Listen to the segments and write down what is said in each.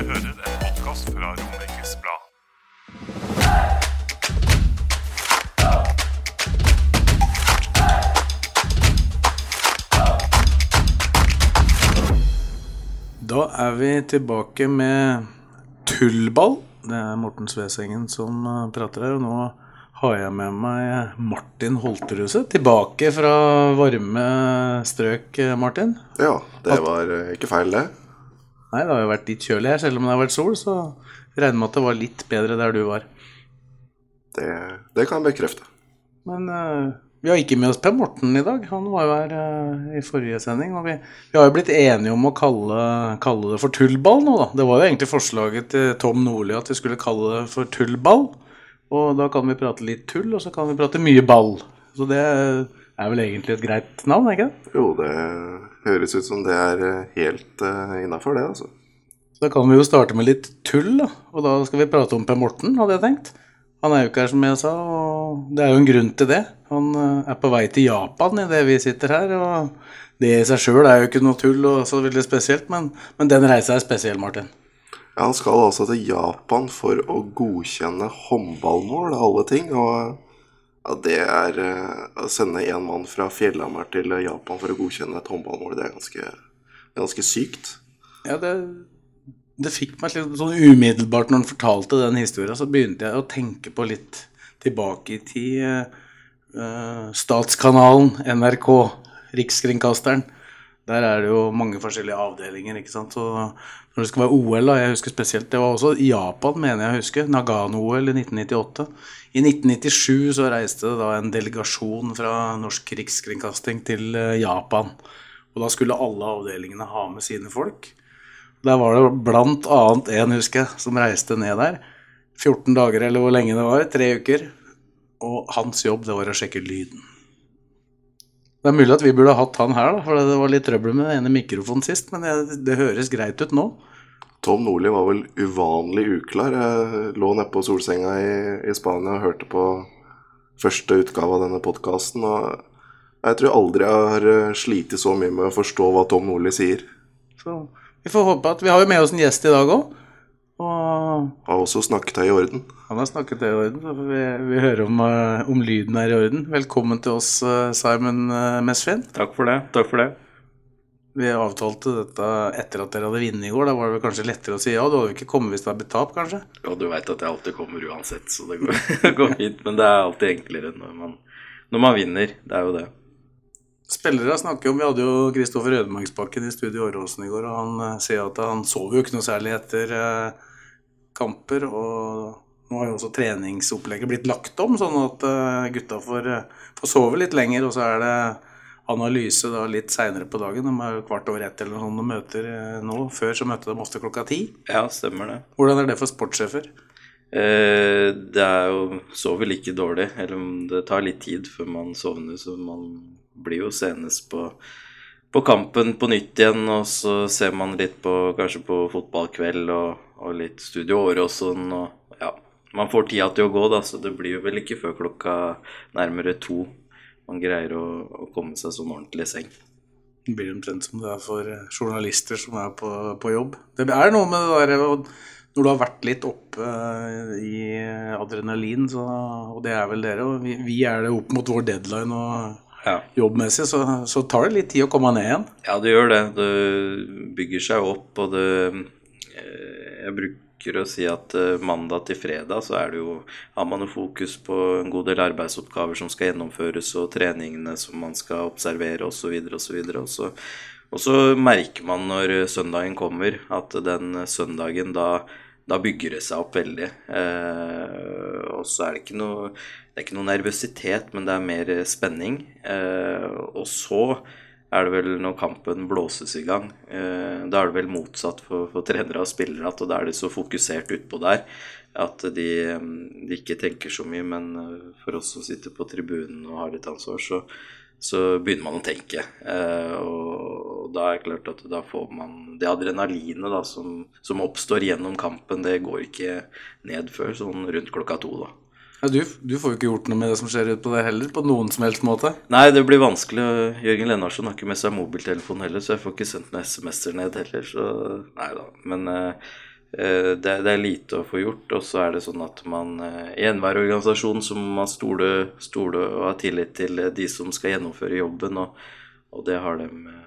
Du hører en podkast fra Romerikes Blad. Da er vi tilbake med tullball. Det er Morten Svesengen som eh, prater her. Og nå har jeg med meg Martin Holterhuset. Tilbake fra varme strøk, eh, Martin. Ja, det var eh, ikke feil, det. Nei, det har jo vært litt kjølig her, selv om det har vært sol. Så regner med at det var litt bedre der du var. Det, det kan jeg bekrefte. Men uh, vi har ikke med oss Per Morten i dag. Han var jo her uh, i forrige sending. Og vi, vi har jo blitt enige om å kalle, kalle det for tullball nå, da. Det var jo egentlig forslaget til Tom Nordli at vi skulle kalle det for tullball. Og da kan vi prate litt tull, og så kan vi prate mye ball. Så det er vel egentlig et greit navn, er ikke det? Jo, det høres ut som det er eh, helt uh, innafor, det, altså. Så da kan vi jo starte med litt tull, da. Og da skal vi prate om Per Morten, hadde jeg tenkt. Han er jo ikke her, som jeg sa, og det er jo en grunn til det. Han eh, er på vei til Japan idet vi sitter her, og det i seg sjøl er jo ikke noe tull og så veldig spesielt, men, men den reisa er spesiell, Martin. Ja, han skal altså til Japan for å godkjenne håndballmål, alle ting. Og ja, det er eh, Å sende en mann fra Fjellhamar til Japan for å godkjenne et håndballmål, det er ganske, ganske sykt. Ja, det, det fikk meg litt sånn umiddelbart når han fortalte den historien, så begynte jeg å tenke på litt tilbake i tid. eh, Statskanalen, NRK, Rikskringkasteren. Der er det jo mange forskjellige avdelinger, ikke sant. Så når det skal være OL, da, jeg husker spesielt Det var også Japan, mener jeg å huske. Nagano-OL i 1998. I 1997 så reiste det da en delegasjon fra Norsk Rikskringkasting til eh, Japan. Og da skulle alle avdelingene ha med sine folk. Der var det blant annet en, husker jeg, som reiste ned der. 14 dager eller hvor lenge det var. Tre uker. Og hans jobb, det var å sjekke lyden. Det er mulig at vi burde hatt han her, da, for det var litt trøbbel med den ene mikrofonen sist. Men det, det høres greit ut nå. Tom Nordli var vel uvanlig uklar. Jeg lå nede på solsenga i, i Spania og hørte på første utgave av denne podkasten. Og jeg tror aldri jeg har eh, slitt så mye med å forstå hva Tom Nordli sier. Så vi får håpe at Vi har jo med oss en gjest i dag òg. Og Har også snakket i orden. han har snakket det i orden, så vi, vi hører om, eh, om lyden er i orden. Velkommen til oss, eh, Simon Mesfin. Takk for det. Takk for det. Vi avtalte dette etter at dere hadde vunnet i går. Da var det vel kanskje lettere å si ja. Du hadde jo ikke kommet hvis det hadde blitt tap, kanskje? Ja, du veit at jeg alltid kommer uansett, så det går, går fint. Men det er alltid enklere når man, når man vinner. Det er jo det. Spillere snakker om Vi hadde jo Kristoffer Ødemarksbakken i studio Åråsen i går, og han eh, sier at han sover jo ikke noe særlig etter eh, kamper. Og nå har jo også treningsopplegget blitt lagt om, sånn at eh, gutta får, får sove litt lenger. Og så er det analyse da litt seinere på dagen. De er kvart over ett eller noe og møter eh, nå. Før så møtte de ofte klokka ti. Ja, stemmer det. Hvordan er det for sportssjefer? Eh, det er jo sover like dårlig. Eller om det tar litt tid før man sovner, så man blir jo senest på, på kampen på nytt igjen. Og så ser man litt på kanskje på fotballkveld og, og litt Studio Åråsen. Og ja, man får tida til å gå, da, så det blir jo vel ikke før klokka nærmere to man greier å, å komme seg sånn ordentlig i seng. Det blir omtrent som det er for eh, journalister som er på, på jobb. Det er noe med det der Når du har vært litt oppe eh, i adrenalin, så, og det er vel dere, og vi, vi er det opp mot vår deadline og Ja. jobbmessig, så, så tar det litt tid å komme ned igjen. Ja, det gjør det. Det bygger seg opp, og det eh, Jeg bruker å si at eh, mandag til fredag så er det jo Har man jo fokus på en god del arbeidsoppgaver som skal gjennomføres, og treningene som man skal observere, osv., osv. Og så og så merker man når søndagen kommer, at den søndagen da da bygger det seg opp veldig. Eh, og så er det ikke noe Det er ikke noe nervøsitet, men det er mer spenning. Eh, og så er det vel når kampen blåses i gang. Eh, da er det vel motsatt for, for trenere og spillere, at da er de så fokusert utpå der at de, de, ikke tenker så mye. Men for oss som sitter på tribunen og har litt ansvar, så, så begynner man å tenke. Eh, og da er det klart at da får man Det adrenalinet da, som, som oppstår gjennom kampen, det går ikke ned før sånn rundt klokka to. da. Ja, du, du, får jo ikke gjort noe med det som skjer ute på det heller, på noen som helst måte? Nei, det blir vanskelig. Jørgen Lennartsen har ikke med seg mobiltelefon heller, så jeg får ikke sendt noen SMS-er ned heller. Så nei da. Men eh, det, det, er lite å få gjort. Og så er det sånn at man eh, i enhver organisasjon så må man stole, stole og ha tillit til de som skal gjennomføre jobben, og, og det har de eh,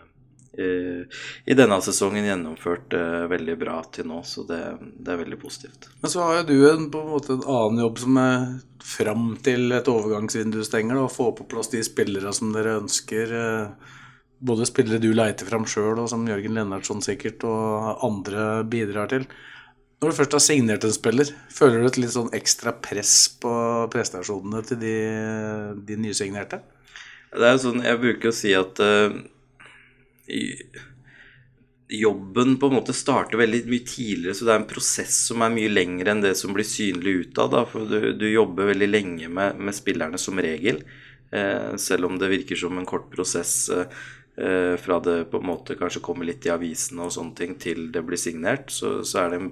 i denne sesongen gjennomført uh, veldig bra til nå, så det, det, er veldig positivt. Men så har jo du en, på en måte en annen jobb som er fram til et overgangsvindu stenger, å få på plass de spillere som dere ønsker. Uh, både spillere du leiter fram sjøl, og som Jørgen Lennartson sikkert, og andre bidrar til. Når du først har signert en spiller, føler du et litt sånn ekstra press på prestasjonene til de, de nysignerte? Det er jo sånn, Jeg bruker å si at uh, jobben på en måte starter veldig mye tidligere, så det er en prosess som er mye lengre enn det som blir synlig utad. For du, du, jobber veldig lenge med, med spillerne som regel, eh, selv om det virker som en kort prosess eh, fra det på en måte kanskje kommer litt i avisene og sånne ting, til det blir signert. Så, så er det en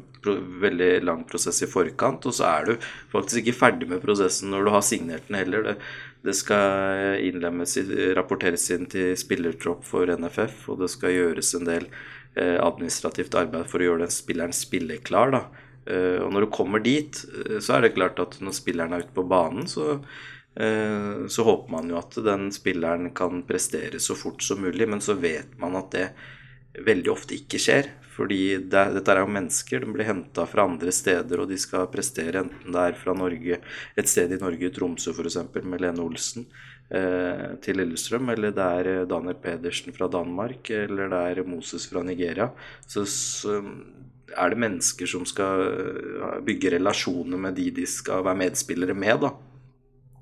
veldig lang prosess i forkant, og så er du faktisk ikke ferdig med prosessen når du har signert den heller. Det, det skal innlemmes, rapporteres inn til spillertropp for NFF, og det skal gjøres en del eh, administrativt arbeid for å gjøre den spilleren spilleklar. Da. Eh, og når du kommer dit, eh, så er det klart at når spilleren er ute på banen, så, så håper man jo at den spilleren kan prestere så fort som mulig, men så vet man at det veldig ofte ikke skjer. Fordi det, dette er jo mennesker. De blir henta fra andre steder, og de skal prestere enten det er fra Norge, et sted i Norge, Tromsø f.eks., med Lene Olsen, eh, til Lillestrøm, eller det er eh, Daniel Pedersen fra Danmark, eller det er Moses fra Nigeria. Så, så er det mennesker som skal eh, bygge relasjoner med de de skal være medspillere med, da.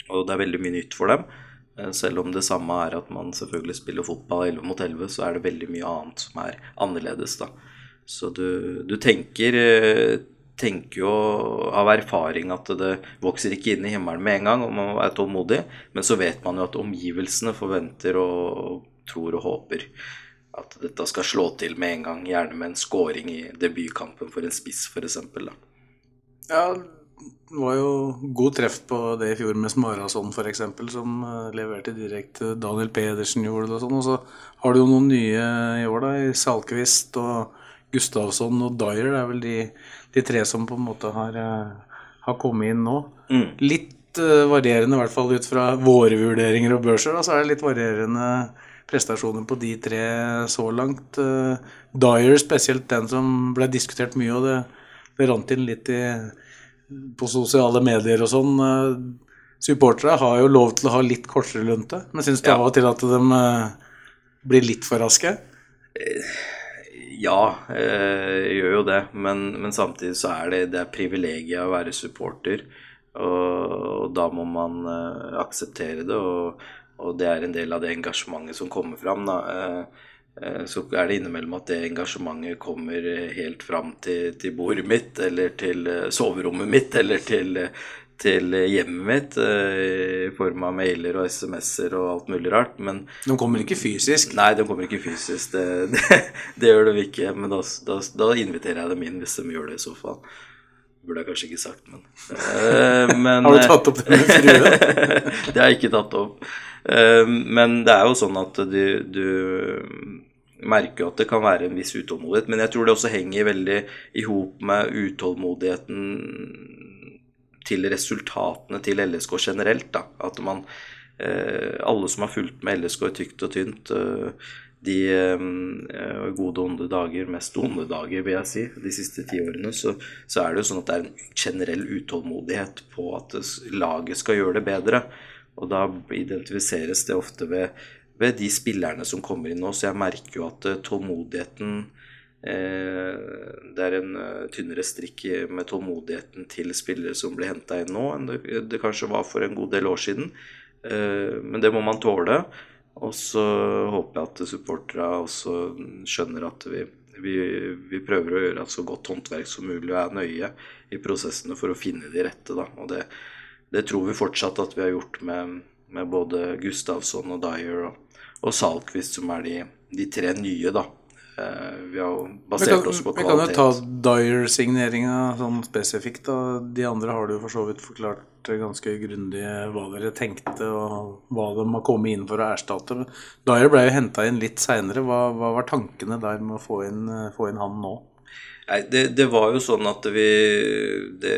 Og det er veldig mye nytt for dem. Eh, selv om det samme er at man selvfølgelig spiller fotball 11 mot 11, så er det veldig mye annet som er annerledes, da. Så du, du tenker, eh, tenker jo av erfaring at det vokser ikke inn i himmelen med en gang, og man er tålmodig, men så vet man jo at omgivelsene forventer og tror og håper at dette skal slå til med en gang, gjerne med en scoring i debutkampen for en spiss, f.eks. Ja, det var jo god treff på det i fjor med Smarason f.eks., som uh, leverte direkte. Daniel Pedersen gjorde det og sånn. Og så har du jo noen nye i år, da. I Salkvist og Gustavsson og Dyer. Er vel de, de tre som på en måte har, uh, har kommet inn nå. Mm. Litt uh, varierende, i hvert fall ut fra våre vurderinger og børser. Da, så er det litt varierende prestasjoner på de tre så langt. Dyer spesielt den som ble diskutert mye, og det, det rant inn litt i på sosiale medier og sånn. Uh, supportere har jo lov til å ha litt kortere lunte, men syns du ja. av og til at de eh, blir litt for raske? Eh, ja, jeg gjør jo det, men, men samtidig så er det, det er privilegiet å være supporter. Og, og da må man akseptere det, og, og, det er en del av det engasjementet som kommer fram. da Eh, så er det innimellom at det engasjementet kommer helt fram til, til bordet mitt, eller til eh, soverommet mitt, eller til, til hjemmet mitt eh, i form av mailer og SMS-er og alt mulig rart. Men De kommer ikke fysisk? Nei, de kommer ikke fysisk. Det, det, det gjør de ikke. Men da, da, da, inviterer jeg dem inn hvis de gjør det i så fall. Burde jeg kanskje ikke sagt, men, men Har du tatt opp det med frue? det har jeg ikke tatt opp. Men det er jo sånn at du, du merker at det kan være en viss utålmodighet. Men jeg tror det også henger veldig i hop med utålmodigheten til resultatene til LSK generelt. Da. At man eh, Alle som har fulgt med LSK i tykt og tynt, eh, de eh, gode og onde dager, mest onde dager, vil jeg si, de siste ti årene, så, så, er det jo sånn at det er en generell utålmodighet på at laget skal gjøre det bedre. Og da identifiseres det ofte ved ved de spillerne som kommer inn nå. Så jeg merker jo at tålmodigheten Det er en uh, tynnere strikk med tålmodigheten til spillere som blir henta inn nå, enn det, kanskje var for en god del år siden. Eh, men det må man tåle. Og så håper jeg at supporterne også skjønner at vi, vi, vi, prøver å gjøre så godt håndverk som mulig og er nøye i prosessene for å finne de rette. Da. Og det, det tror vi fortsatt at vi har gjort med, med både Gustavsson og Dyer og, og Salkvist, som er de, de tre nye, da. Eh, vi har jo basert kan, oss på kvalitet. Vi kan jo ta Dyer-signeringa sånn spesifikt. da. De andre har du for så vidt forklart ganske grundig hva dere tenkte, og hva de har kommet inn for å erstatte. Dyer ble jo henta inn litt seinere. Hva, hva, var tankene der med å få inn, få inn han nå? Nei, det, det, var jo sånn at vi, det,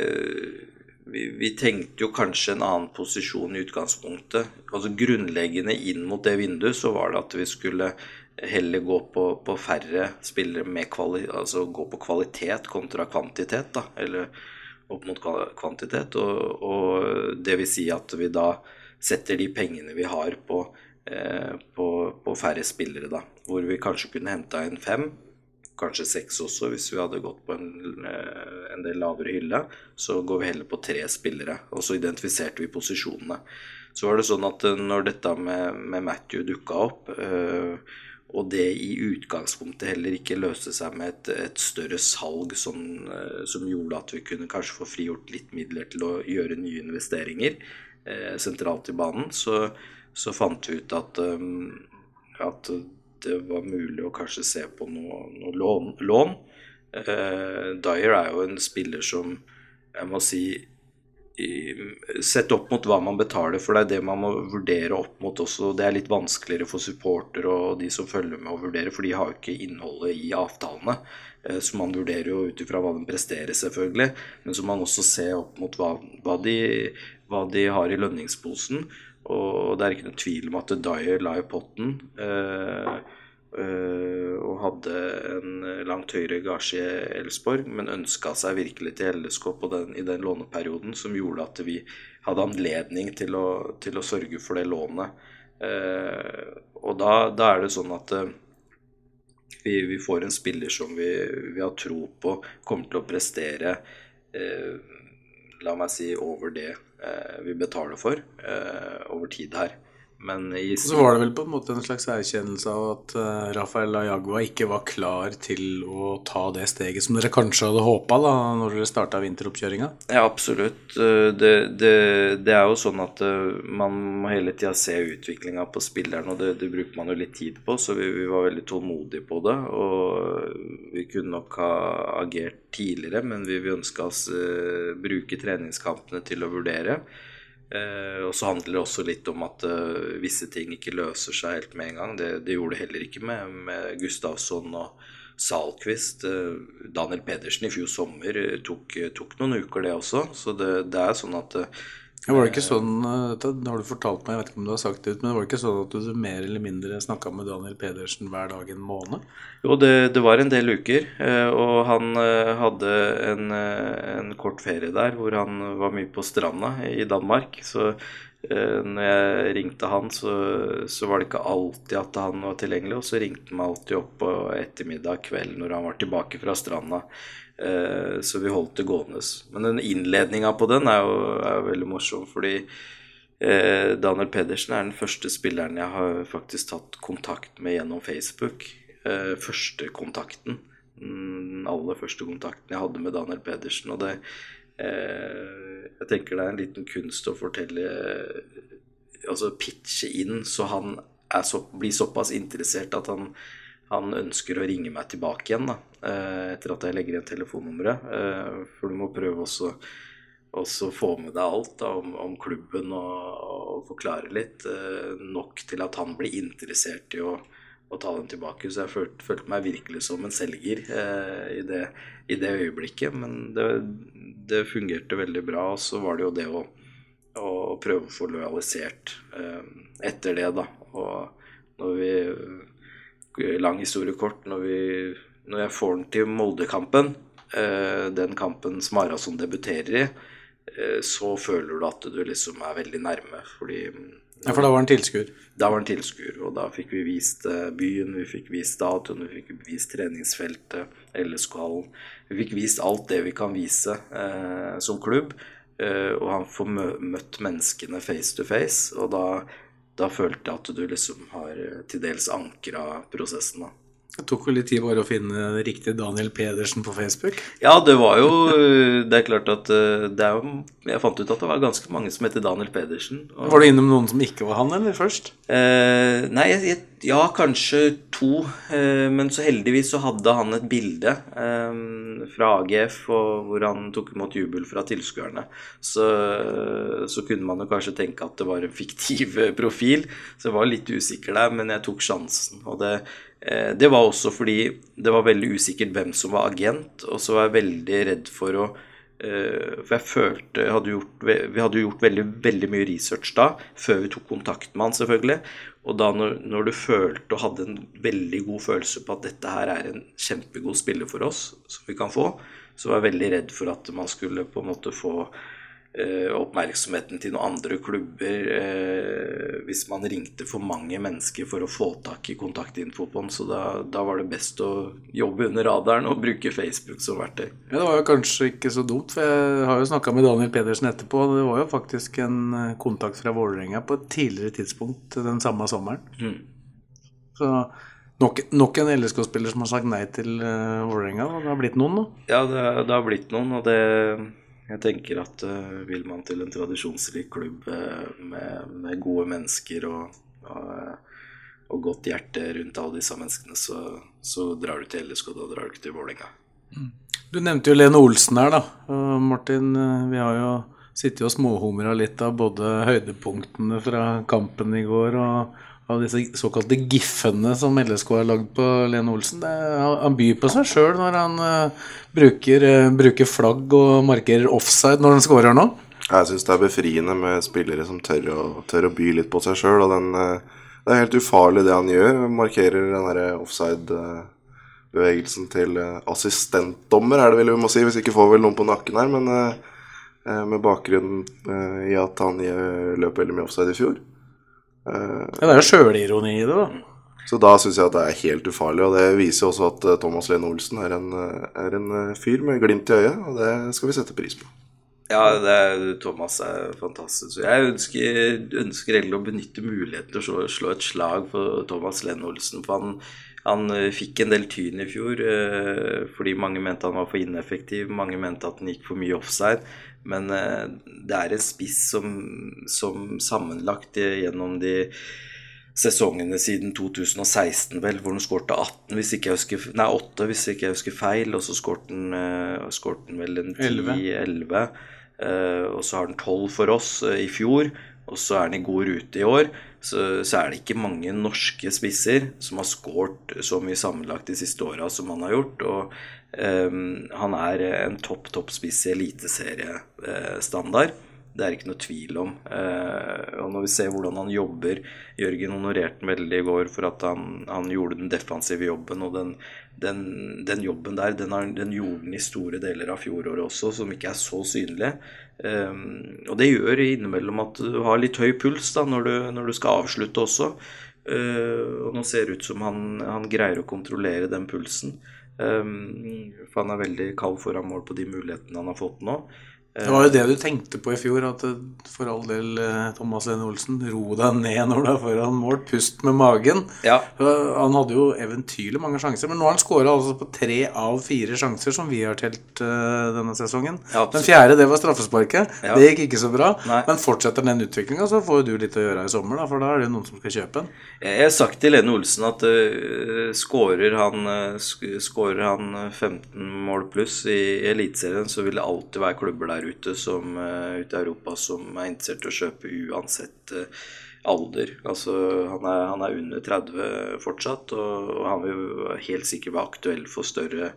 vi vi, tenkte jo kanskje en annen posisjon i utgangspunktet. Altså Grunnleggende inn mot det vinduet så var det at vi skulle heller gå på, på færre spillere med kvali, altså gå på kvalitet kontra kvantitet. da, Eller opp mot kvantitet. Og, og det vil si at vi da setter de pengene vi har på, eh, på, på færre spillere, da. Hvor vi kanskje kunne henta inn fem, kanskje seks også, hvis vi hadde gått på en, eh, en, del lavere hylle. Så går vi heller på tre spillere, og så identifiserte vi posisjonene. Så var det sånn at eh, når dette med, med Matthew dukka opp, øh, og det i utgangspunktet heller ikke løste seg med et, et større salg som, eh, som, gjorde at vi kunne kanskje få frigjort litt midler til å gjøre nye investeringer eh, sentralt i banen, så, så, fant vi ut at, um, at det var mulig å kanskje se på noe, noe lån. lån. Eh, Dyer er jo en spiller som jeg må si Sett opp mot hva man betaler, for det er det man må vurdere opp mot også. Det er litt vanskeligere for supporter og de som følger med å vurdere, for de har jo ikke innholdet i avtalene. Eh, så man vurderer jo ut ifra hva de presterer, selvfølgelig. Men så må man også se opp mot hva, hva, de, hva de, har i lønningsposen. Og det er ikke noen tvil om at Dyer la i potten. Eh, og hadde en langt høyere gasje i Elsborg, men ønska seg virkelig til LSK den, i den låneperioden, som gjorde at vi hadde anledning til å, til å sørge for det lånet. Eh, og da, da, er det sånn at eh, vi, vi, får en spiller som vi, vi, har tro på kommer til å prestere la meg si over det vi betaler for over tid her. Men i Så var det vel på en måte en slags erkjennelse av at uh, Rafael Ayagua ikke var klar til å ta det steget som dere kanskje hadde håpa da når dere starta vinteroppkjøringa? Ja, absolutt. Eh, det, det, det, er jo sånn at uh, man må hele tida se utviklinga på spilleren, og det, det, bruker man jo litt tid på, så vi, vi, var veldig tålmodige på det. Og vi kunne nok ha agert tidligere, men vi, vi ønska oss uh, bruke treningskampene til å vurdere. Eh, og så handler det også litt om at eh, visse ting ikke løser seg helt med en gang. Det, det gjorde det heller ikke med, med Gustavsson og Salquist. Eh, Daniel Pedersen i fjor sommer uh, tok, tok, noen uker, det også. Så det, det er sånn at var det ikke sånn, eh, det har du fortalt meg, jeg vet ikke om du har sagt det men var det ikke sånn at du mer eller mindre snakka med Daniel Pedersen hver dag en måned? Jo, det, det var en del uker, eh, og han eh, hadde en, en, kort ferie der hvor han var mye på stranda i Danmark. Så når jeg ringte han, så, så var det ikke alltid at han var tilgjengelig, og så ringte han meg alltid opp på ettermiddag kveld når han var tilbake fra stranda. Eh, så vi holdt det gående. Men den innledninga på den er jo, er veldig morsom, fordi eh, Daniel Pedersen er den første spilleren jeg har faktisk tatt kontakt med gjennom Facebook. Eh, første kontakten. Den aller første kontakten jeg hadde med Daniel Pedersen. Og det Jeg tenker det er en liten kunst å fortelle Altså pitche inn så han så, blir såpass interessert at han han ønsker å ringe meg tilbake igjen da, eh, etter at jeg legger igjen telefonnummeret. Eh, for du må prøve også å få med deg alt da, om, om, klubben og, og, forklare litt. Eh, nok til at han blir interessert i å, å ta den tilbake. Så jeg følte, følte meg virkelig som en selger eh, i, det, i, det, øyeblikket. Men det, det, fungerte veldig bra. Og så var det jo det å, å prøve å få lojalisert eh, etter det, da. Og når vi lang historie kort. Når, vi, når jeg får den til Molde-kampen, eh, den kampen som Arason debuterer i, eh, så føler du at du liksom er veldig nærme. Fordi ja, For da var han tilskuer? Da var han tilskuer, og da fikk vi vist eh, byen, vi fikk vist stadion, vi fikk vist treningsfeltet, LSK-hallen. Vi fikk vist alt det vi kan vise eh, som klubb. Eh, og han får møtt menneskene face to face, og da da følte jeg at du liksom har eh, til dels ankra prosessen, da. Det tok jo litt tid bare å finne riktig Daniel Pedersen på Facebook. Ja, det var jo Det er klart at eh, det er jo Jeg fant ut at det var ganske mange som heter Daniel Pedersen. og- Var du innom noen som ikke var han, eller først? Eh, nei, jeg, ja, kanskje to. Eh, men så heldigvis så hadde han et bilde eh, fra AGF og hvor han tok imot jubel fra tilskuerne. Så, så kunne man jo kanskje tenke at det var en fiktiv eh, profil. Så jeg var litt usikker der, men jeg tok sjansen. Og det, eh, det var også fordi det var veldig usikkert hvem som var agent, og så var jeg veldig redd for å Eh, For jeg følte hadde gjort, Vi hadde jo gjort veldig, veldig mye research da, før vi tok kontakt med han, selvfølgelig. Og da når, når du følte og hadde en veldig god følelse på at dette her er en kjempegod spiller for oss, som vi kan få, så var jeg veldig redd for at man skulle på en måte få eh, oppmerksomheten til noen andre klubber eh, hvis man ringte for mange mennesker for å få tak i kontaktinfo på den. Så da, da var det best å jobbe under radaren og bruke Facebook som verktøy. Ja, Det var jo kanskje ikke så dumt, for jeg har jo snakka med Daniel Pedersen etterpå. og Det var jo faktisk en eh, kontakt fra Vålerenga på et tidligere tidspunkt den samme sommeren. Så nok, nok en LSK-spiller som har sagt nei til uh, Vålerenga. Det har blitt noen nå. Ja, det, det har blitt noen, og det Jeg tenker at uh, vil man til en tradisjonsrik klubb uh, med, med gode mennesker og, og, og godt hjerte rundt alle disse menneskene, så, så drar du til LSK, da drar du ikke til Vålerenga. Du nevnte jo Lene Olsen her, da. Uh, Martin, eh, vi har jo sittet og småhumra litt av både høydepunktene fra kampen i går og av disse såkalte giffene som LSK har lagd på Lene Olsen. Det, han- byr på seg sjøl når han uh, bruker, uh, bruker flagg og markerer offside når han scorer nå. Jeg syns det er befriende med spillere som tør å, tør å by litt på seg sjøl. Uh, eh, det er helt ufarlig det han gjør. Markerer den derre offside-bevegelsen til eh, assistentdommer, er det vel vi må si. Hvis ikke får vel noen på nakken her. Men med bakgrunn i at han løp veldig mye offside i fjor. Eh, Ja, det er jo sjølironi i det, da. så da syns jeg at det er helt ufarlig. Og det viser også at eh, Thomas Lene Olsen er en, eh, er en fyr med glimt i øyet, og det skal vi sette pris på. Ja, det er, Thomas er fantastisk. Jeg ønsker, ønsker egentlig å benytte muligheten til å slå, slå et slag for Thomas Lene Olsen. For han, han eh, fikk en del tyn i fjor eh, fordi mange mente han var for ineffektiv. Mange mente at han gikk for mye offside. Men eh, det er en spiss som, som sammenlagt gjennom de sesongene siden 2016, vel, hvor han skårte 18, hvis ikke jeg husker, nei, 8 hvis ikke jeg husker feil, og så skårte han, vel en 10-11. Eh, og så har han 12 for oss i fjor, og så er han i god rute i år. Så, så er det ikke mange norske spisser som har skåret så mye sammenlagt de siste åra som han har gjort. Og um, han er en topp, topp spiss i eliteseriestandard. Det er ikke noe tvil om. Uh, og når vi ser hvordan han jobber Jørgen honorerte han veldig i går for at han, han gjorde den defensive jobben. Og den, den, den jobben der, den, har, den gjorde han i store deler av fjoråret også, som ikke er så synlig. Eh, og det gjør innimellom at du har litt høy puls da, når, du, når du skal avslutte også. Eh, og nå ser det ut som han, han greier å kontrollere den pulsen. Eh, for han er veldig kald foran mål på de mulighetene han har fått nå. Det var jo det du tenkte på i fjor, at eh, for all del, eh, Thomas Lene Olsen, ro deg ned når du er foran mål, pust med magen. Ja. Han hadde jo eventyrlig mange sjanser, men nå har han skåra altså på tre av fire sjanser som vi har telt eh, denne sesongen. Ja, den fjerde, det var straffesparket. Ja. Det gikk ikke så bra. Nei. Men fortsetter den utviklinga, så får du litt å gjøre i sommer, da, for da er det jo noen som skal kjøpe den. Jeg har sagt til Lene Olsen at uh, skårer han, uh, sk- han uh, 15 mål pluss i Eliteserien, så vil det alltid være klubber der ute som, uh, ute i Europa som er interessert i å kjøpe uansett uh, alder. Altså, han er, han er under 30 fortsatt, og, og han vil helt sikkert være aktuell for større,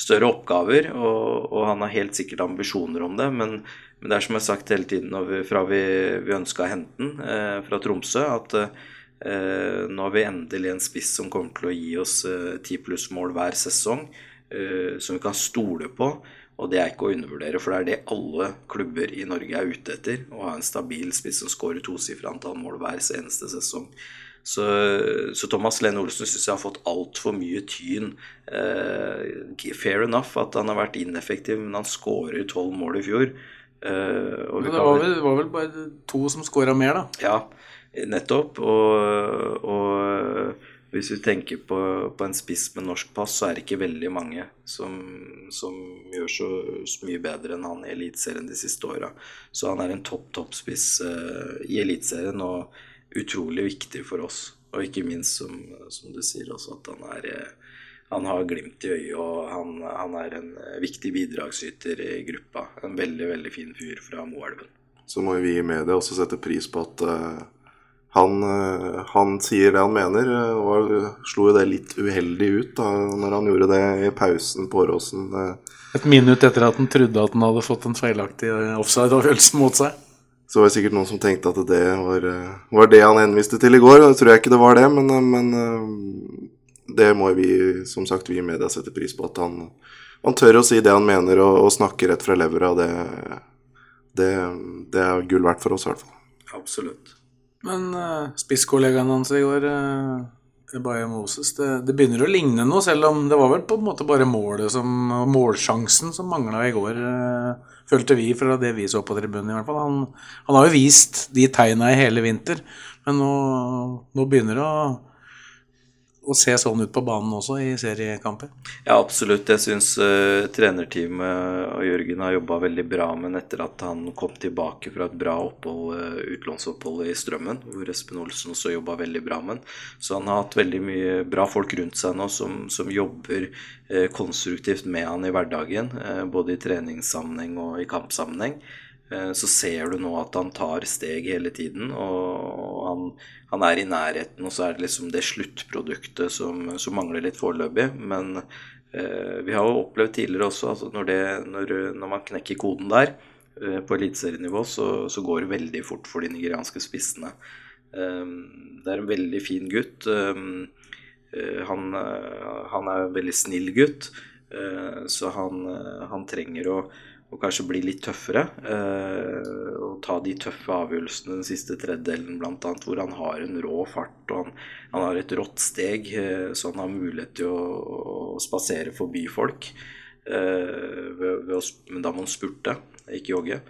større oppgaver. Og, og han har helt sikkert ambisjoner om det, men, men det er som jeg har sagt hele tiden vi, fra vi, vi ønska å hente den eh, fra Tromsø, at eh, nå har vi endelig en spiss som kommer til å gi oss ti pluss mål hver sesong, eh, som vi kan stole på. Og det er ikke å undervurdere, for det er det alle klubber i Norge er ute etter. Å ha en stabil spiss som skårer tosifra antall mål hver eneste sesong. Så, så Thomas Lene Olsen syns jeg har fått altfor mye tyn. Eh, fair enough at han har vært ineffektiv, men han skårer tolv mål i fjor. Eh, Men det var vel- det var vel bare to som skåra mer, da. ja, Nettopp. Og, og hvis vi tenker på, på, en spiss med norsk pass, så er det ikke veldig mange som, som gjør så, så, mye bedre enn han i Eliteserien de siste åra. Så han er en topp, topp spiss uh, i Eliteserien og utrolig viktig for oss. Og ikke minst, som, som du sier også, at han er uh, han har glimt i øyet, og han, han, er en viktig bidragsyter i gruppa. En veldig, veldig fin fyr fra Moelven. Så må vi i media også sette pris på at uh, han, uh, han, sier det han mener. Uh, og slo jo det litt uheldig ut da når han gjorde det i pausen på Åråsen. Et minutt etter at han trodde at han hadde fått en feilaktig offside-avgjørelse mot seg. Så var det sikkert noen som tenkte at det var, var det han henviste til i går. Det tror jeg ikke det var det, men, men det må vi som sagt vi i media sette pris på. At han, han tør å si det han mener og, og snakke rett fra levra. Det, det, det, er gull verdt for oss, i hvert fall. Absolutt. Men uh, spisskollegaen hans i går, uh, Baye Moses, det, det, begynner å ligne noe, selv om det var vel på en måte bare målet som, målsjansen som mangla i går, uh, følte vi fra det vi så på tribunen, i hvert fall. Han, han har jo vist de tegna i hele vinter, men nå, nå begynner det å å se sånn ut på banen også i seriekamper? Ja, absolutt. Jeg syns uh, trenerteamet og Jørgen har jobba veldig bra med etter at han kom tilbake fra et bra opphold, uh, utlånsopphold i Strømmen, hvor Espen Olsen også jobba veldig bra med den. Så han har hatt veldig mye bra folk rundt seg nå som, som jobber uh, konstruktivt med han i hverdagen, både i treningssammenheng og i kampsammenheng. Så ser du nå at han tar steg hele tiden, og han, han er i nærheten. Og så er det liksom det sluttproduktet som, som mangler litt foreløpig. Men eh, vi har jo opplevd tidligere også altså når, når, når, man knekker koden der eh, på eliteserienivå, så, så, går det veldig fort for de nigerianske spissene. Eh, det er en veldig fin gutt. Eh, eh, han, han, er en veldig snill gutt, så han, han trenger å og kanskje bli litt tøffere. Eh, og ta de tøffe avgjørelsene den siste tredjedelen, bl.a. hvor han har en rå fart og han, han har et rått steg, eh, så han har mulighet til å, å spasere forbi folk. Eh, ved, ved å, men da må han spurte, ikke jogge.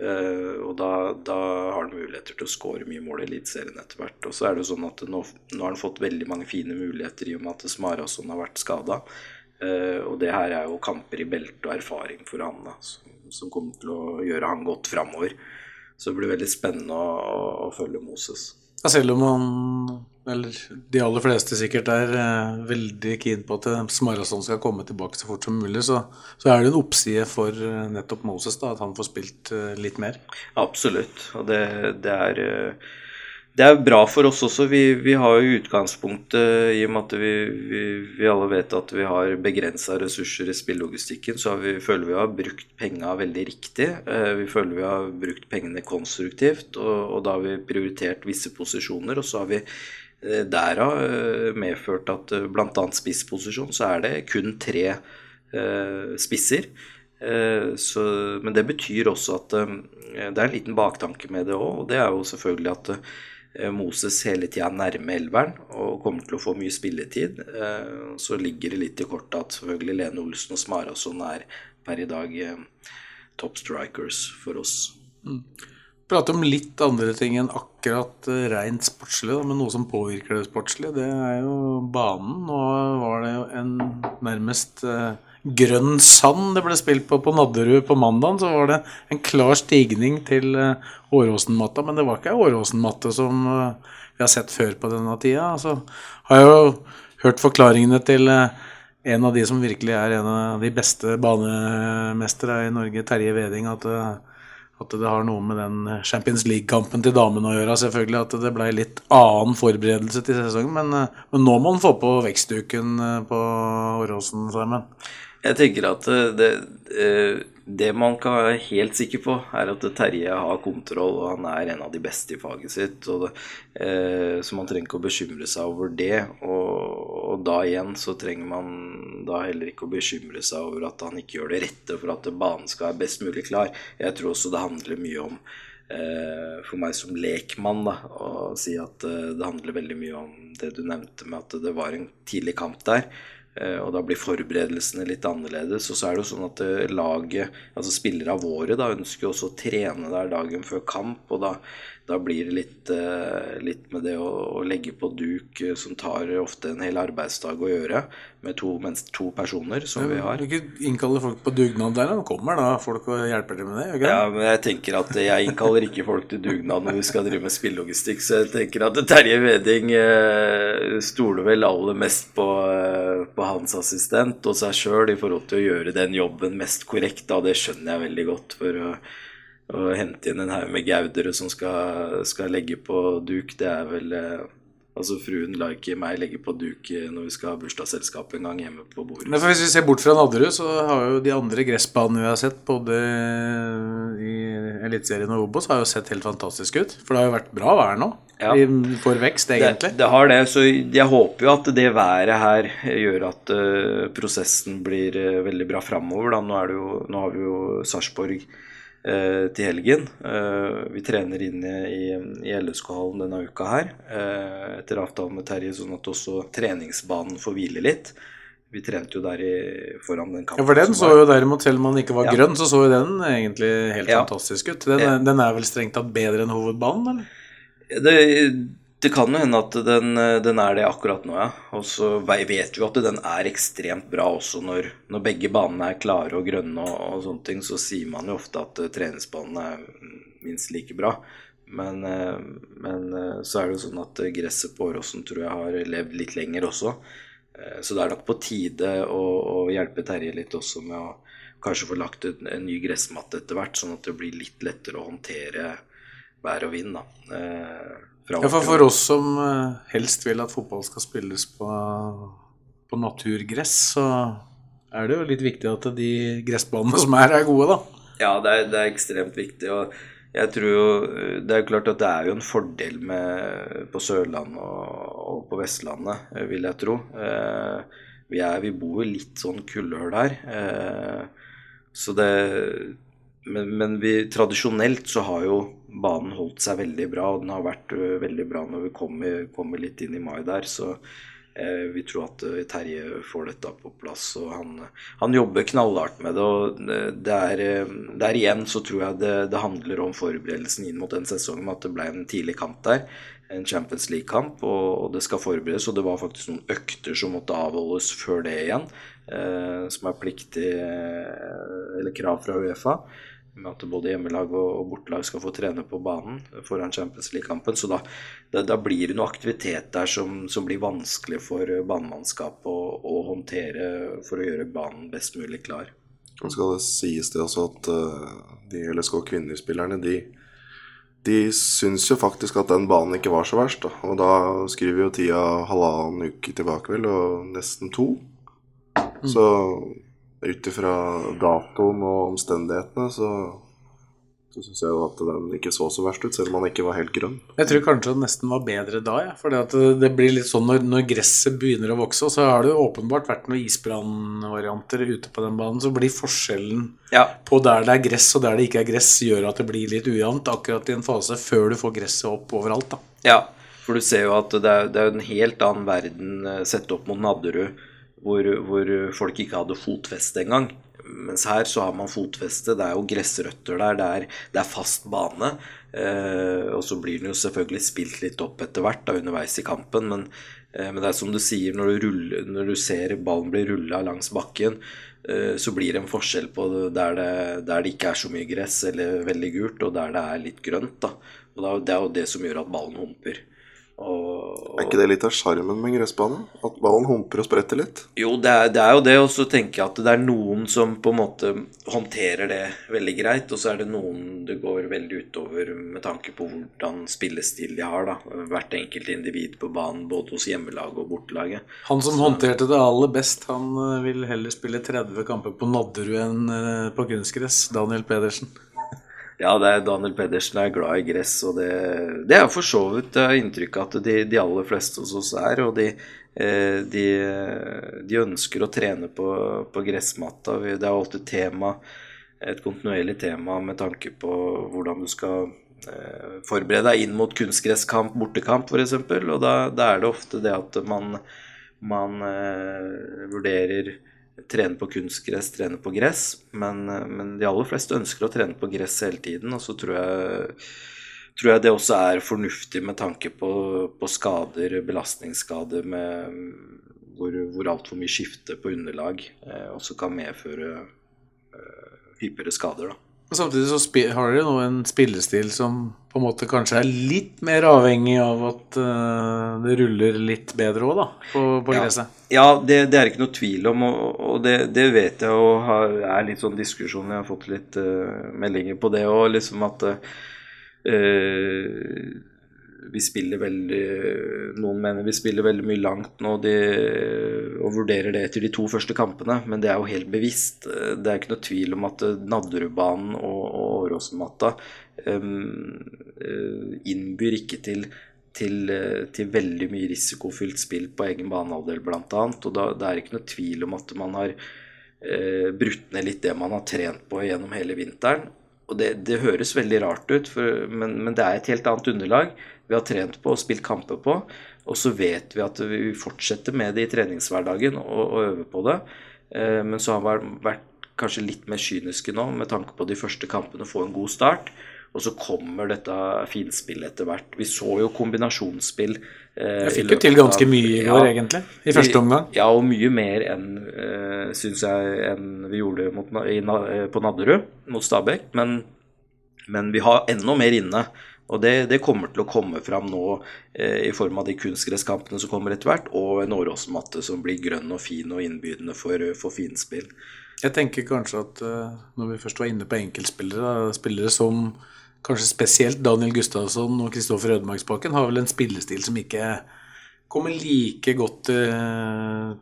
Uh, og da, da, har han muligheter til å skåre mye mål i Eliteserien etter hvert. Og så er det jo sånn at nå, nå, har han fått veldig mange fine muligheter i og med at Smarason har vært skada. Uh, og det her er jo kamper i belte og erfaring for han da, som, som, kommer til å gjøre han godt framover. Så det blir veldig spennende å, å, å følge Moses. Ja, selv om han, eller de aller fleste sikkert, er eh, veldig keen på at Smarason skal komme tilbake så fort som mulig, så, så er det en oppside for uh, nettopp Moses, da, at han får spilt litt mer. Absolutt. Og det, det er det er bra for oss også. Vi, vi har jo utgangspunktet, i og med at vi, vi, vi alle vet at vi har begrensa ressurser i spillelogistikken, så vi, føler vi har brukt penga veldig riktig. Eh, vi føler vi har brukt pengene konstruktivt, og, og da har vi prioritert visse posisjoner. Og så har vi eh, derav eh, medført at bl.a. spissposisjon så er det kun tre spisser. Så, men det betyr også at det er en liten baktanke med det òg. Og det er jo selvfølgelig at Moses hele tida nærme elveren og kommer til å få mye spilletid. Eh, så ligger det litt i kortet at selvfølgelig Lene Olsen og Smarason er per i dag eh, top strikers for oss. Mm. Prate om litt andre ting enn akkurat rent sportslig, men noe som påvirker det sportslige. Det er jo banen. Nå var det jo en nærmest grønn sand det ble spilt på på Nadderud på mandag, så var det en klar stigning til uh, Åråsen-matta. Men det var ikke Åråsen-matte som uh, vi har sett før på denne tida. Så har jeg jo hørt forklaringene til uh, en av de som virkelig er en av de beste banemestere i Norge, Terje Veding, at, at det har noe med den Champions League-kampen til damene å gjøre. Selvfølgelig at det ble litt annen forberedelse til sesongen, men, men nå må han få på vekstduken på Åråsen, Simon. Jeg tenker at eh, det, eh, det, man kan være helt sikker på, er at Terje har kontroll, og han er en av de beste i faget sitt. Det, eh, så man trenger ikke å bekymre seg over det. Og, og, da igjen så trenger man da heller ikke å bekymre seg over at han ikke gjør det rette for at banen skal være best mulig klar. Jeg tror også det handler mye om for meg som lekmann da, å si at det handler veldig mye om det du nevnte med at det var en tidlig kamp der. Eh, og da blir forberedelsene litt annerledes. Og så er det jo sånn at eh, laget, altså spillere av våre, da ønsker jo også å trene der dagen før kamp. Og da, da blir det litt, eh, litt med det å, å, legge på duk, som tar ofte en hel arbeidsdag å gjøre, med to, to personer som vi har. Du ikke innkalle folk på dugnad der, da kommer da folk og hjelper til med det? Okay? Ja, men jeg tenker at jeg innkaller ikke folk til dugnad når vi skal drive med spillelogistikk, så jeg tenker at Terje Veding eh, stoler vel aller mest på, eh, på hans assistent og seg sjøl i forhold til å gjøre den jobben mest korrekt, da. Det skjønner jeg veldig godt. for å hente inn en haug med gaudere som skal, skal, legge på duk, det er vel eh, Altså Fruen lar ikke meg legge på duk når vi skal ha bursdagsselskap en gang hjemme på bordet. Men Hvis vi ser bort fra Nadderud, så har jo de andre gressbanene vi har sett, både i Eliteserien og Obos, har jo sett helt fantastisk ut. For det har jo vært bra vær nå. Ja. For vekst, egentlig. Det, det, har det. Så jeg håper jo at det været her gjør at uh, prosessen blir uh, veldig bra framover. Nå, nå har vi jo Sarpsborg Eh, til helgen. Eh, vi trener inne i, i LSK-hallen denne uka her eh, etter avtalen med Terje, sånn at også treningsbanen får hvile litt. Vi trente jo der i, foran den kampen. Ja, for den så jo derimot, selv om man ikke var ja. grønn, så så jo den egentlig helt ja. fantastisk ut. Den, den, er vel strengt tatt bedre enn hovedbanen, eller? Det, det kan jo hende at den, den, er det akkurat nå, ja. Og så vet vi at den er ekstremt bra også når, når begge banene er klare og grønne og, og, sånne ting. Så sier man jo ofte at treningsbanen treningsbanene er minst like bra. Men, uh, men så er det jo sånn at gresset på Åråsen tror jeg har levd litt lenger også. Så det er nok på tide å, å, hjelpe Terje litt også med å kanskje få lagt en, en ny gressmatte etter hvert, sånn at det blir litt lettere å håndtere vær og vind. da. Ja, for, for oss som eh, helst vil at fotball skal spilles på, på naturgress, så er det jo litt viktig at de gressbanene som er, er gode, da. Ja, det er, det er ekstremt viktig. og jeg tror jo, Det er klart at det er jo en fordel med, på Sørlandet og, og, på Vestlandet, eh, vil jeg tro. Eh, vi, er, vi bor jo litt sånn kullhull her. Eh, så det men, men vi, tradisjonelt så har jo banen holdt seg veldig bra, og den har vært uh, veldig bra når vi kommer, kommer, litt inn i mai der. Så eh, vi tror at uh, Terje får dette på plass. og Han, han jobber knallhardt med det. og det er, Der igjen så tror jeg det, det, handler om forberedelsen inn mot den sesongen, at det ble en tidlig kamp der. En Champions League-kamp, og, og, det skal forberedes. Og det var faktisk noen økter som måtte avholdes før det igjen, som er pliktig, eller krav fra Uefa med at både hjemmelag og bortelag skal få trene på banen foran Champions League-kampen. Så da, da, da, blir det noe aktivitet der som, som blir vanskelig for banemannskapet å, å, håndtere for å gjøre banen best mulig klar. Og skal det sies det også at uh, de LSK kvinnespillerne de, de syns jo faktisk at den banen ikke var så verst. Da. Og da skriver jo tida halvannen uke tilbake, vel, og nesten to. Mm. Så ut ifra datoen og omstendighetene, så, så syns jeg jo at den ikke så så verst ut, selv om den ikke var helt grønn. Jeg tror kanskje den nesten var bedre da, ja. For det blir litt sånn når, når, gresset begynner å vokse, så har det jo åpenbart vært noen isbrannvarianter ute på den banen, så blir forskjellen ja. på der det er gress og der det ikke er gress, gjør at det blir litt ujevnt akkurat i en fase før du får gresset opp overalt, da. Ja, for du ser jo at det er, det er en helt annen verden eh, sett opp mot Nadderud hvor, hvor folk ikke hadde fotfeste engang. Mens her så har man fotfeste. Det er jo gressrøtter der. Det er, det er fast bane. Eh, og så blir den jo selvfølgelig spilt litt opp etter hvert da, underveis i kampen. Men, eh, men, det er som du sier, når du, ruller, når du ser ballen bli rulla langs bakken, eh, så blir det en forskjell på der det, der det, ikke er så mye gress eller veldig gult, og der det er litt grønt. Da. Og det er jo det som gjør at ballen humper. Og, er ikke det litt av sjarmen med gressbane? At ballen humper og spretter litt? Jo, det er, det er jo det. Og så tenker jeg at det er noen som på en måte håndterer det veldig greit. Og så er det noen det går veldig utover med tanke på hvordan spillestil de har. da Hvert enkelt individ på banen, både hos hjemmelaget og bortelaget. Han som så. håndterte det aller best, han eh, vil heller spille 30 kamper på Nadderud enn eh, på kunstgress. Daniel Pedersen. Ja, det er Daniel Pedersen er glad i gress, og det, det er for så vidt inntrykk av at de, de, aller fleste hos oss er. Og de, eh, de, de ønsker å trene på, på gressmatta. Det er alltid tema, et kontinuerlig tema med tanke på hvordan du skal eh, forberede deg inn mot kunstgresskamp, bortekamp f.eks. Og da, da, er det ofte det at man man eh, vurderer trene på kunstgress, trene på gress. Men, men, de aller fleste ønsker å trene på gress hele tiden. Og så tror jeg, tror jeg det også er fornuftig med tanke på, på skader, belastningsskader med hvor, hvor altfor mye skifte på underlag eh, også kan medføre eh, hyppigere skader. da. Og Samtidig så har dere nå en spillestil som på en måte kanskje er litt mer avhengig av at uh, det ruller litt bedre òg, da, på, på gresset? Ja, ja det, det, er ikke noe tvil om, og, og det, det, vet jeg og har, er litt sånn diskusjon Jeg har fått litt uh, meldinger på det òg, liksom at uh, vi spiller veldig Noen mener vi spiller veldig mye langt nå de, og vurderer det etter de to første kampene, men det er jo helt bevisst. Det er ikke noe tvil om at Nadderudbanen og, og Åråsenmatta um, innbyr ikke til, til, til, veldig mye risikofylt spill på egen banehalvdel, bl.a. Og da, det er ikke noe tvil om at man har uh, brutt ned litt det man har trent på gjennom hele vinteren. Og det, det høres veldig rart ut, for, men, men, det er et helt annet underlag vi har trent på og spilt kamper på. Og så vet vi at vi fortsetter med det i treningshverdagen og, og øver på det. Eh, men så har vi vært kanskje litt mer kyniske nå med tanke på de første kampene, få en god start. Og så kommer dette finspillet etter hvert. Vi så jo kombinasjonsspill. Eh, jeg fikk jo til ganske mye i år, ja, egentlig. I første omgang. Ja, og mye mer enn, eh, syns jeg, enn vi gjorde mot, i, på Nadderud mot Stabæk. Men, men vi har enda mer inne. Og det, det, kommer til å komme fram nå eh, i form av de kunstgresskampene som kommer etter hvert, og en Åråsmatte som blir grønn og fin og innbydende for, for finspill. Jeg tenker kanskje at uh, når vi først var inne på enkeltspillere, spillere som kanskje spesielt Daniel Gustavsson og Kristoffer Ødemarksbakken har vel en spillestil som ikke kommer like godt til,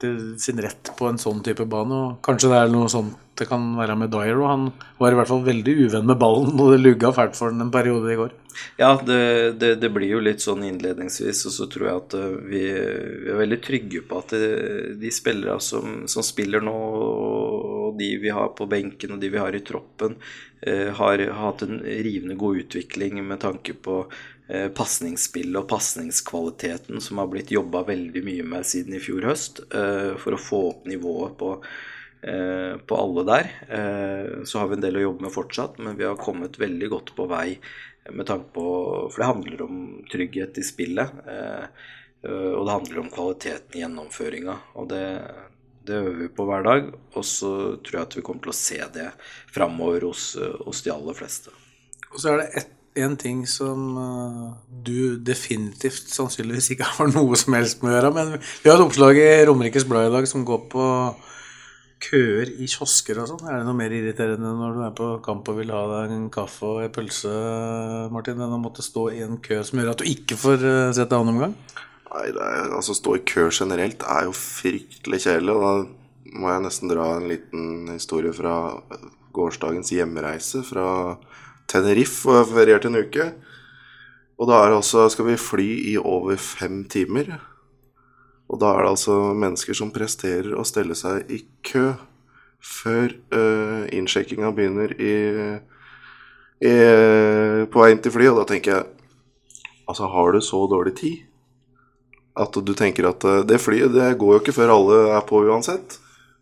til, sin rett på en sånn type bane. Og kanskje det er noe sånt det kan være med Dyer. Og han var i hvert fall veldig uvenn med ballen, og det lugga fælt for den en periode i går. Ja, det, det, det, blir jo litt sånn innledningsvis, og så tror jeg at eh, vi, vi er veldig trygge på at det, eh, de spillere som, som, spiller nå, og de vi har på benken og de vi har i troppen, eh, har, hatt en rivende god utvikling med tanke på eh, pasningsspillet og pasningskvaliteten som har blitt jobba veldig mye med siden i fjor høst, eh, for å få opp nivået på Eh, på alle der. Eh, så har vi en del å jobbe med fortsatt, men vi har kommet veldig godt på vei med tanke på For det handler om trygghet i spillet. Eh, og det handler om kvaliteten i gjennomføringa. Og det, det øver vi på hver dag. Og så tror jeg at vi kommer til å se det framover hos, hos de aller fleste. Og så er det ett en ting som du definitivt sannsynligvis ikke har noe som helst med å gjøre. Men vi har et oppslag i Romerikes Blad i dag som går på køer i kiosker og sånn? Er det noe mer irriterende når du er på kamp og vil ha deg en kaffe og en pølse, Martin, enn å måtte stå i en kø som gjør at du ikke får eh, sett deg annen omgang? Nei, er, altså stå i kø generelt er jo fryktelig kjedelig. Og da må jeg nesten dra en liten historie fra gårsdagens hjemreise fra Tenerife, og feriert en uke. Og da altså, skal vi fly i over fem timer. Og da er det altså mennesker som presterer å stelle seg i kø før uh, innsjekkinga begynner i, i, på vei inn til flyet. Og da tenker jeg Altså, har du så dårlig tid at du tenker at uh, det flyet det går jo ikke før alle er på uansett?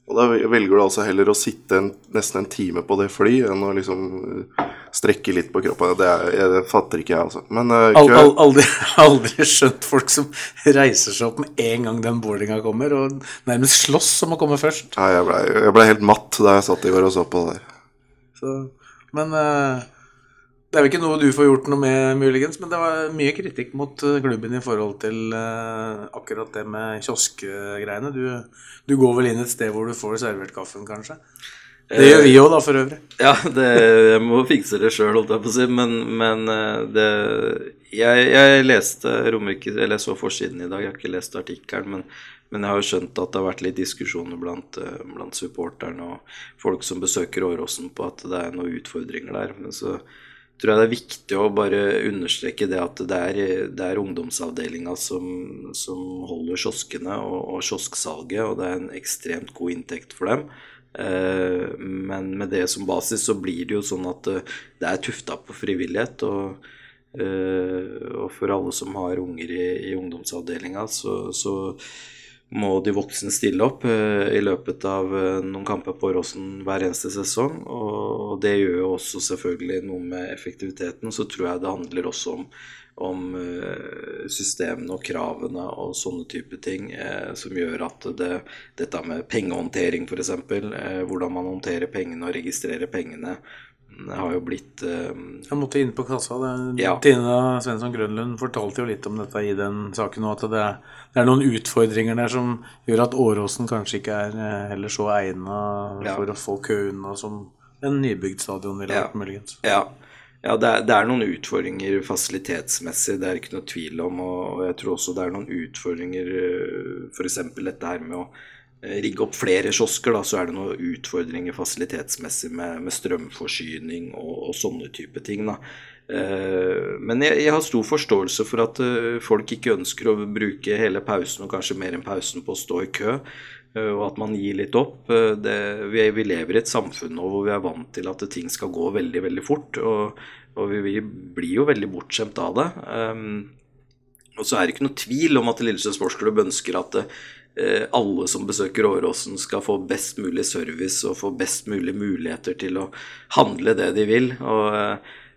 Og da velger du altså heller å sitte en, nesten en time på det flyet enn å liksom uh, strekke litt på kroppen. Det, er, det fatter ikke jeg, altså. Men uh, kø... Ald, aldri, aldri, skjønt folk som reiser seg opp med en gang den boardinga kommer, og nærmest slåss om å komme først. Nei, jeg blei ble helt matt da jeg satt i går og så på det der. Så, men uh, det er jo ikke noe du får gjort noe med, muligens, men det var mye kritikk mot eh, klubben i forhold til uh, akkurat det med kioskgreiene. Du, du, går vel inn et sted hvor du får servert kaffen, kanskje? Det gjør vi òg, da, for øvrig. Ja, det, jeg må fikse det sjøl, holdt jeg på å si. Men, men eh, det jeg, jeg, leste Romerike Eller jeg så forsiden i dag, jeg har ikke lest artikkelen. Men, men, jeg har jo skjønt at det har vært litt diskusjoner blant, blant supporterne og folk som besøker Åråsen på at det er noen utfordringer der. Men så tror jeg det er viktig å bare understreke det at det er, det er ungdomsavdelinga som, som, holder kioskene og, og, kiosksalget, og det er en ekstremt god inntekt for dem. Eh, men med det som basis så blir det jo sånn at eh, det er tufta på frivillighet. Og, eh, og, for alle som har unger i, i ungdomsavdelinga, så, så må de voksne stille opp eh, i løpet av eh, noen kamper på Åråsen hver eneste sesong. Og det gjør jo også selvfølgelig noe med effektiviteten. Så tror jeg det handler også om, om eh, systemene og kravene og sånne type ting som gjør at det, dette med pengehåndtering f.eks., eh, hvordan man håndterer pengene og registrerer pengene, har jo blitt uh, Jeg måtte inn på kassa. Det, Ja. Tina Svensson Grønlund fortalte jo litt om dette i den saken, og at det det er noen utfordringer der som gjør at Åråsen kanskje ikke er eh, heller så egna Ja. for å få kø unna som en nybygd stadion ville Ja. vært, muligens. Ja, ja det, er, det er noen utfordringer fasilitetsmessig, det er ikke noe tvil om. Og jeg tror også det er noen utfordringer, f.eks. dette her med å eh, rigge opp flere kiosker, da, så er det noen utfordringer fasilitetsmessig med, med strømforsyning og, og sånne type ting. Da. Eh, Men jeg, jeg har stor forståelse for at eh, folk ikke ønsker å bruke hele pausen, og kanskje mer enn pausen, på å stå i kø. eh, Og at man gir litt opp. Eh, Det, vi, vi lever i et samfunn nå hvor vi er vant til at ting skal gå veldig, veldig fort. Og, og vi, vi blir jo veldig bortskjemt av det. Um, og så er det ikke noe tvil om at Lillesund Sportsklubb ønsker at eh, alle som besøker Åråsen skal få best mulig service og få best mulig muligheter til å handle det de vil. Og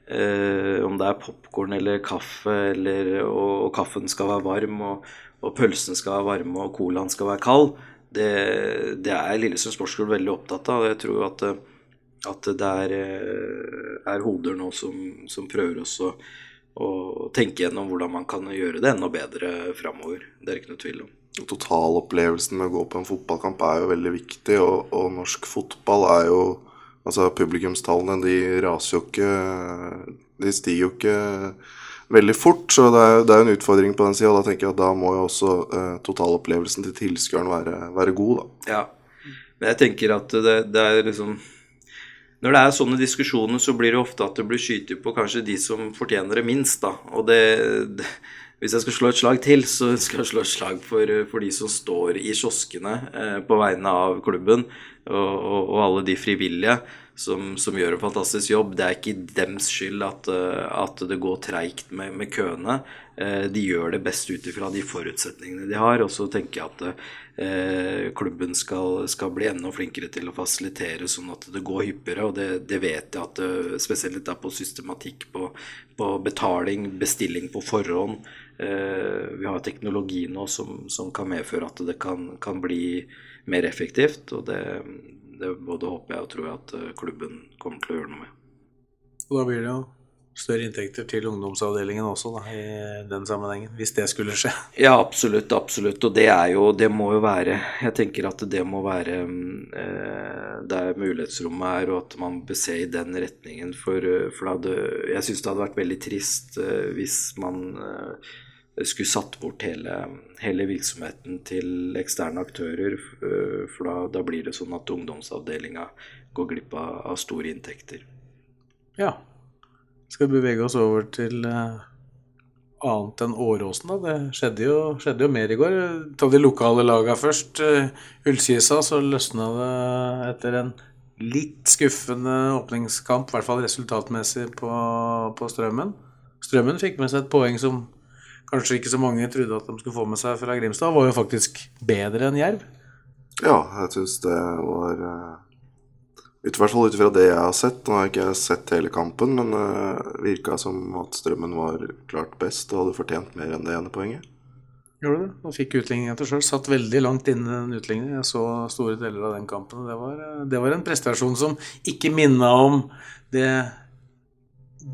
eh, om det er popkorn eller kaffe, eller, og, og kaffen skal være varm, og, og pølsen skal være varme, og colaen skal være kald, det, det er Lillesund Sportsklubb veldig opptatt av. Jeg tror at, eh, at det er, eh, er hoder nå som, som prøver også å tenke gjennom hvordan man kan gjøre det enda bedre framover. Det er ikke noe tvil om. Totalopplevelsen med å gå på en fotballkamp er jo veldig viktig, og, og norsk fotball er jo Altså, publikumstallene de raser jo ikke De stiger jo ikke veldig fort, så det er, det er en utfordring på den sida. Da tenker jeg at da må jo også eh, totalopplevelsen til tilskueren være, være god, da. Ja. Men jeg tenker at det, det er liksom Når det er sånne diskusjoner, så blir det ofte at det blir skytet på kanskje de som fortjener det minst, da. Og det, det Hvis jeg skal slå et slag til, så skal jeg slå et slag for, for de som står i kioskene eh, på vegne av klubben, og, og, og alle de frivillige som, som gjør en fantastisk jobb. Det er ikke dems skyld at, eh, at det går treigt med, med køene. Eh, De gjør det best ut ifra de forutsetningene de har. Og så tenker jeg at eh, klubben skal, skal bli enda flinkere til å fasilitere sånn at det går hyppigere. Og det, det vet jeg at det, spesielt da på systematikk, på, på betaling, bestilling på forhånd. Eh, vi har teknologi nå som, som kan medføre at det kan, kan bli mer effektivt. Og det, det både håper jeg og tror jeg at eh, klubben kommer til å gjøre noe med. Og da blir det jo større inntekter til ungdomsavdelingen også, da, i den sammenhengen. Hvis det skulle skje. Ja, absolutt, absolutt. Og det er jo Det må jo være Jeg tenker at det må være eh, der mulighetsrommet er, og at man bør se i den retningen. For, eh, for det hadde, jeg syns det hadde vært veldig trist eh, hvis man eh, skulle satt bort hele, hele virksomheten til eksterne aktører. eh, For da, da blir det sånn at ungdomsavdelinga går glipp av, av store inntekter. Ja. Skal vi bevege oss over til uh, annet enn Åråsen, da. Det skjedde jo, skjedde jo mer i går. Ta de lokale laga først. Uh, Ullkisa, så løsna det etter en litt skuffende åpningskamp, i hvert fall resultatmessig, på, på Strømmen. Strømmen fikk med seg et poeng som kanskje ikke så mange trodde at de skulle få med seg fra Grimstad. Var jo faktisk bedre enn Jerv. Ja, jeg syns det var eh, I hvert fall ut ifra det jeg har sett. Nå har jeg ikke sett hele kampen, men det virka som at Strømmen var klart best og hadde fortjent mer enn det ene poenget. Gjorde det, og fikk utligning til sjøl. Satt veldig langt inne den utligningen. Jeg så store deler av den kampen. Det var, det var en prestasjon som ikke minna om det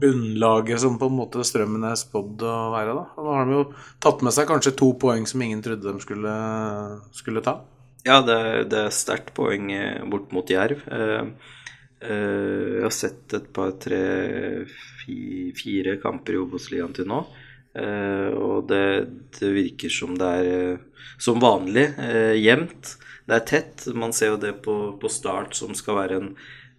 bunnlaget som på en måte Strømmen er spådd å være. da. Og nå har de jo tatt med seg kanskje to poeng som ingen trodde de skulle, skulle ta. Ja, det det er sterkt poeng eh, bort mot Jerv. Eh, eh, jeg har sett et par, tre, fi, fire kamper i Obos-ligaen til nå. Og det, det virker som det er som vanlig jevnt. Det er tett. Man ser jo det på, på Start, som skal være en,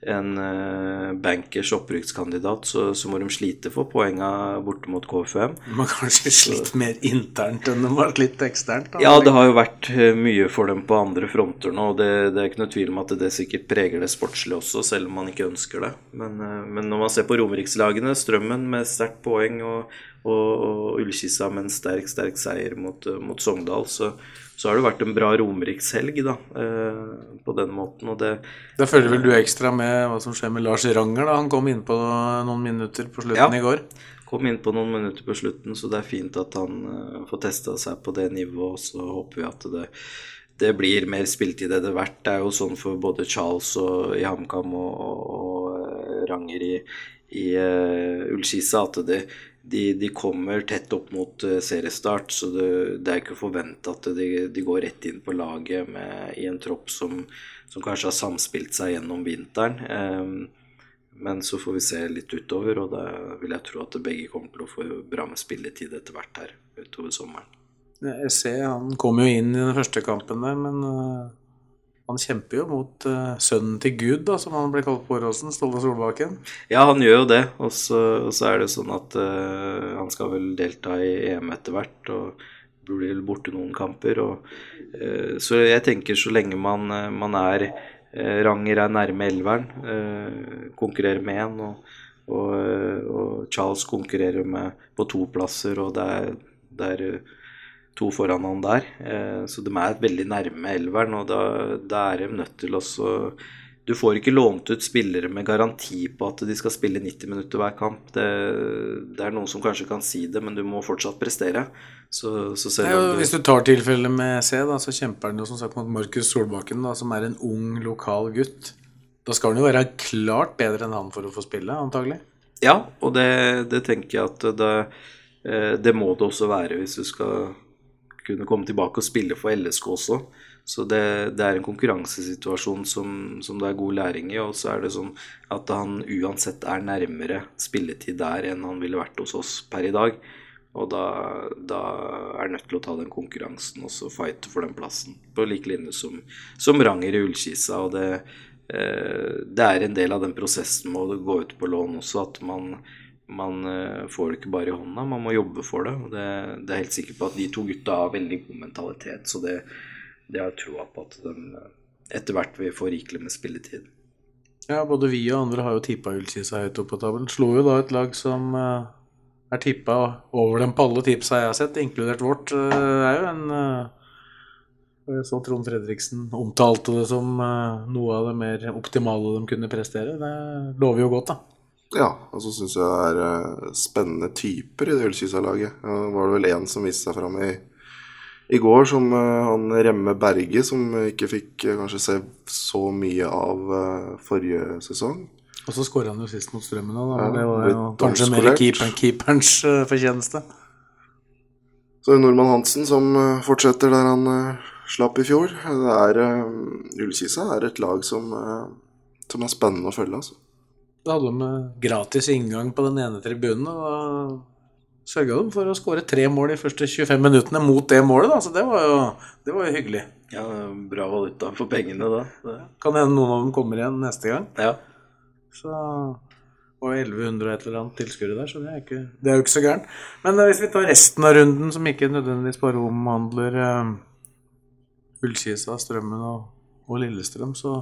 en eh, bankers opprykkskandidat, så, så må de slite for poenga borte mot KFUM. Har kanskje slitt mer internt enn de har litt eksternt. da. Ja, det har jo vært eh, mye for dem på andre fronter nå, og det, det er ikke noe tvil om at det sikkert preger det sportslige også, selv om man ikke ønsker det. Men, eh, men når man ser på romerikslagene, Strømmen med sterkt poeng og, og, og Ullkissa med en sterk, sterk seier mot, mot Sogndal, så, så, så har det vært en bra Romerikshelg, da, på den måten. Og det Da følger vel du ekstra med hva som skjer med Lars Ranger, da. Han kom innpå noen minutter på slutten Ja. i går. kom inn på noen minutter på slutten, så det er fint at han uh, får testa seg på det nivået. Så håper vi at det, det blir mer spilletid etter hvert. Det er jo sånn for både Charles og, i HamKam og, og, og eh, Ranger i, i uh, Ullskisa at det, de, de kommer tett opp mot eh, seriestart, så det, det er ikke forventa at de, de går rett inn på laget med, i en tropp som, som kanskje har samspilt seg gjennom vinteren. Eh, men så får vi se litt utover, og da vil jeg tro at begge kommer til å få bra med spilletid etter hvert her utover sommeren. Jeg ser han kom jo inn i den første kampen der, men øh, han kjemper jo mot uh, sønnen til Gud, da, som han ble kalt på Åråsen, Ståle Solbakken. Ja, han gjør jo det, og så, er det sånn at uh, han skal vel delta i EM etter hvert, og blir borte noen kamper. Og, uh, så jeg tenker så lenge man, man er Ranger er nærme elveren, konkurrerer med en, og, og, og Charles konkurrerer med på to plasser, og det er, det er to foran han der. Eh, så de er veldig nærme elveren, og da, da er de nødt til også Du får ikke lånt ut spillere med garanti på at de skal spille 90 minutter hver kamp. Det, det er noen som kanskje kan si det, men du må fortsatt prestere. Så, så Nei, du- hvis du tar tilfellet med C, da, så kjemper han jo som sagt mot Markus Solbakken, da, som er en ung, lokal gutt. Da skal han jo være klart bedre enn han for å få spille, antagelig. Ja, og det, det tenker jeg at det, eh, det må det også være hvis du skal kunne komme tilbake og spille for LSK også. Så det, det er en konkurransesituasjon som, som det er god læring i. Og så er det sånn at han uansett er nærmere spilletid der enn han ville vært hos oss per i dag. Og da, da er nødt til å ta den konkurransen og så fighte for den plassen. På lik linje som, som Ranger i Ullkisa. Og det, eh, det er en del av den prosessen med å gå ut på lån også, at man, man eh, får det ikke bare i hånda, man må jobbe for det. Og det, det er helt sikker på at de to gutta har veldig god mentalitet, så det, det har jeg troa på at de etter hvert vil få rikelig med spilletid. Ja, både vi og andre har jo tippa Ullkisa høyt opp på tabellen. Slo jo da et lag som eh, er tippa over dem på alle tipsa jeg har sett, inkludert vårt. Eh, er jo en så Trond Fredriksen omtalte det som noe av det mer optimale de kunne prestere. Det lover jo godt, da. Ja, og så syns jeg det er eh, spennende typer i det Ullkisa-laget. Ja, var det vel én som viste seg fram i, i går, som eh, han Remme Berge, som ikke fikk eh, kanskje se så mye av forrige sesong. Og så skåra han jo sist mot Strømmen òg, da. Ja, det var jo kanskje mer keeperen, keeperens fortjeneste. Så er det Nordmann Hansen som fortsetter der han slapp i fjor. Det er Ullkisa er et lag som, som er spennende å følge, altså. Da hadde de eh, gratis inngang på den ene tribunen, og da sørga de for å skåre tre mål de første 25 minuttene mot det målet, da. Så det var jo, det var jo hyggelig. Ja, bra valuta for pengene da. Det, Kan hende noen av dem kommer igjen neste gang. ja. Så og 1100 og et eller annet tilskuere der, så det er, ikke, det er jo ikke så gærent. Men eh, hvis vi tar resten av runden, som ikke nødvendigvis bare omhandler um, Ullkisa, Strømmen og, og Lillestrøm, så,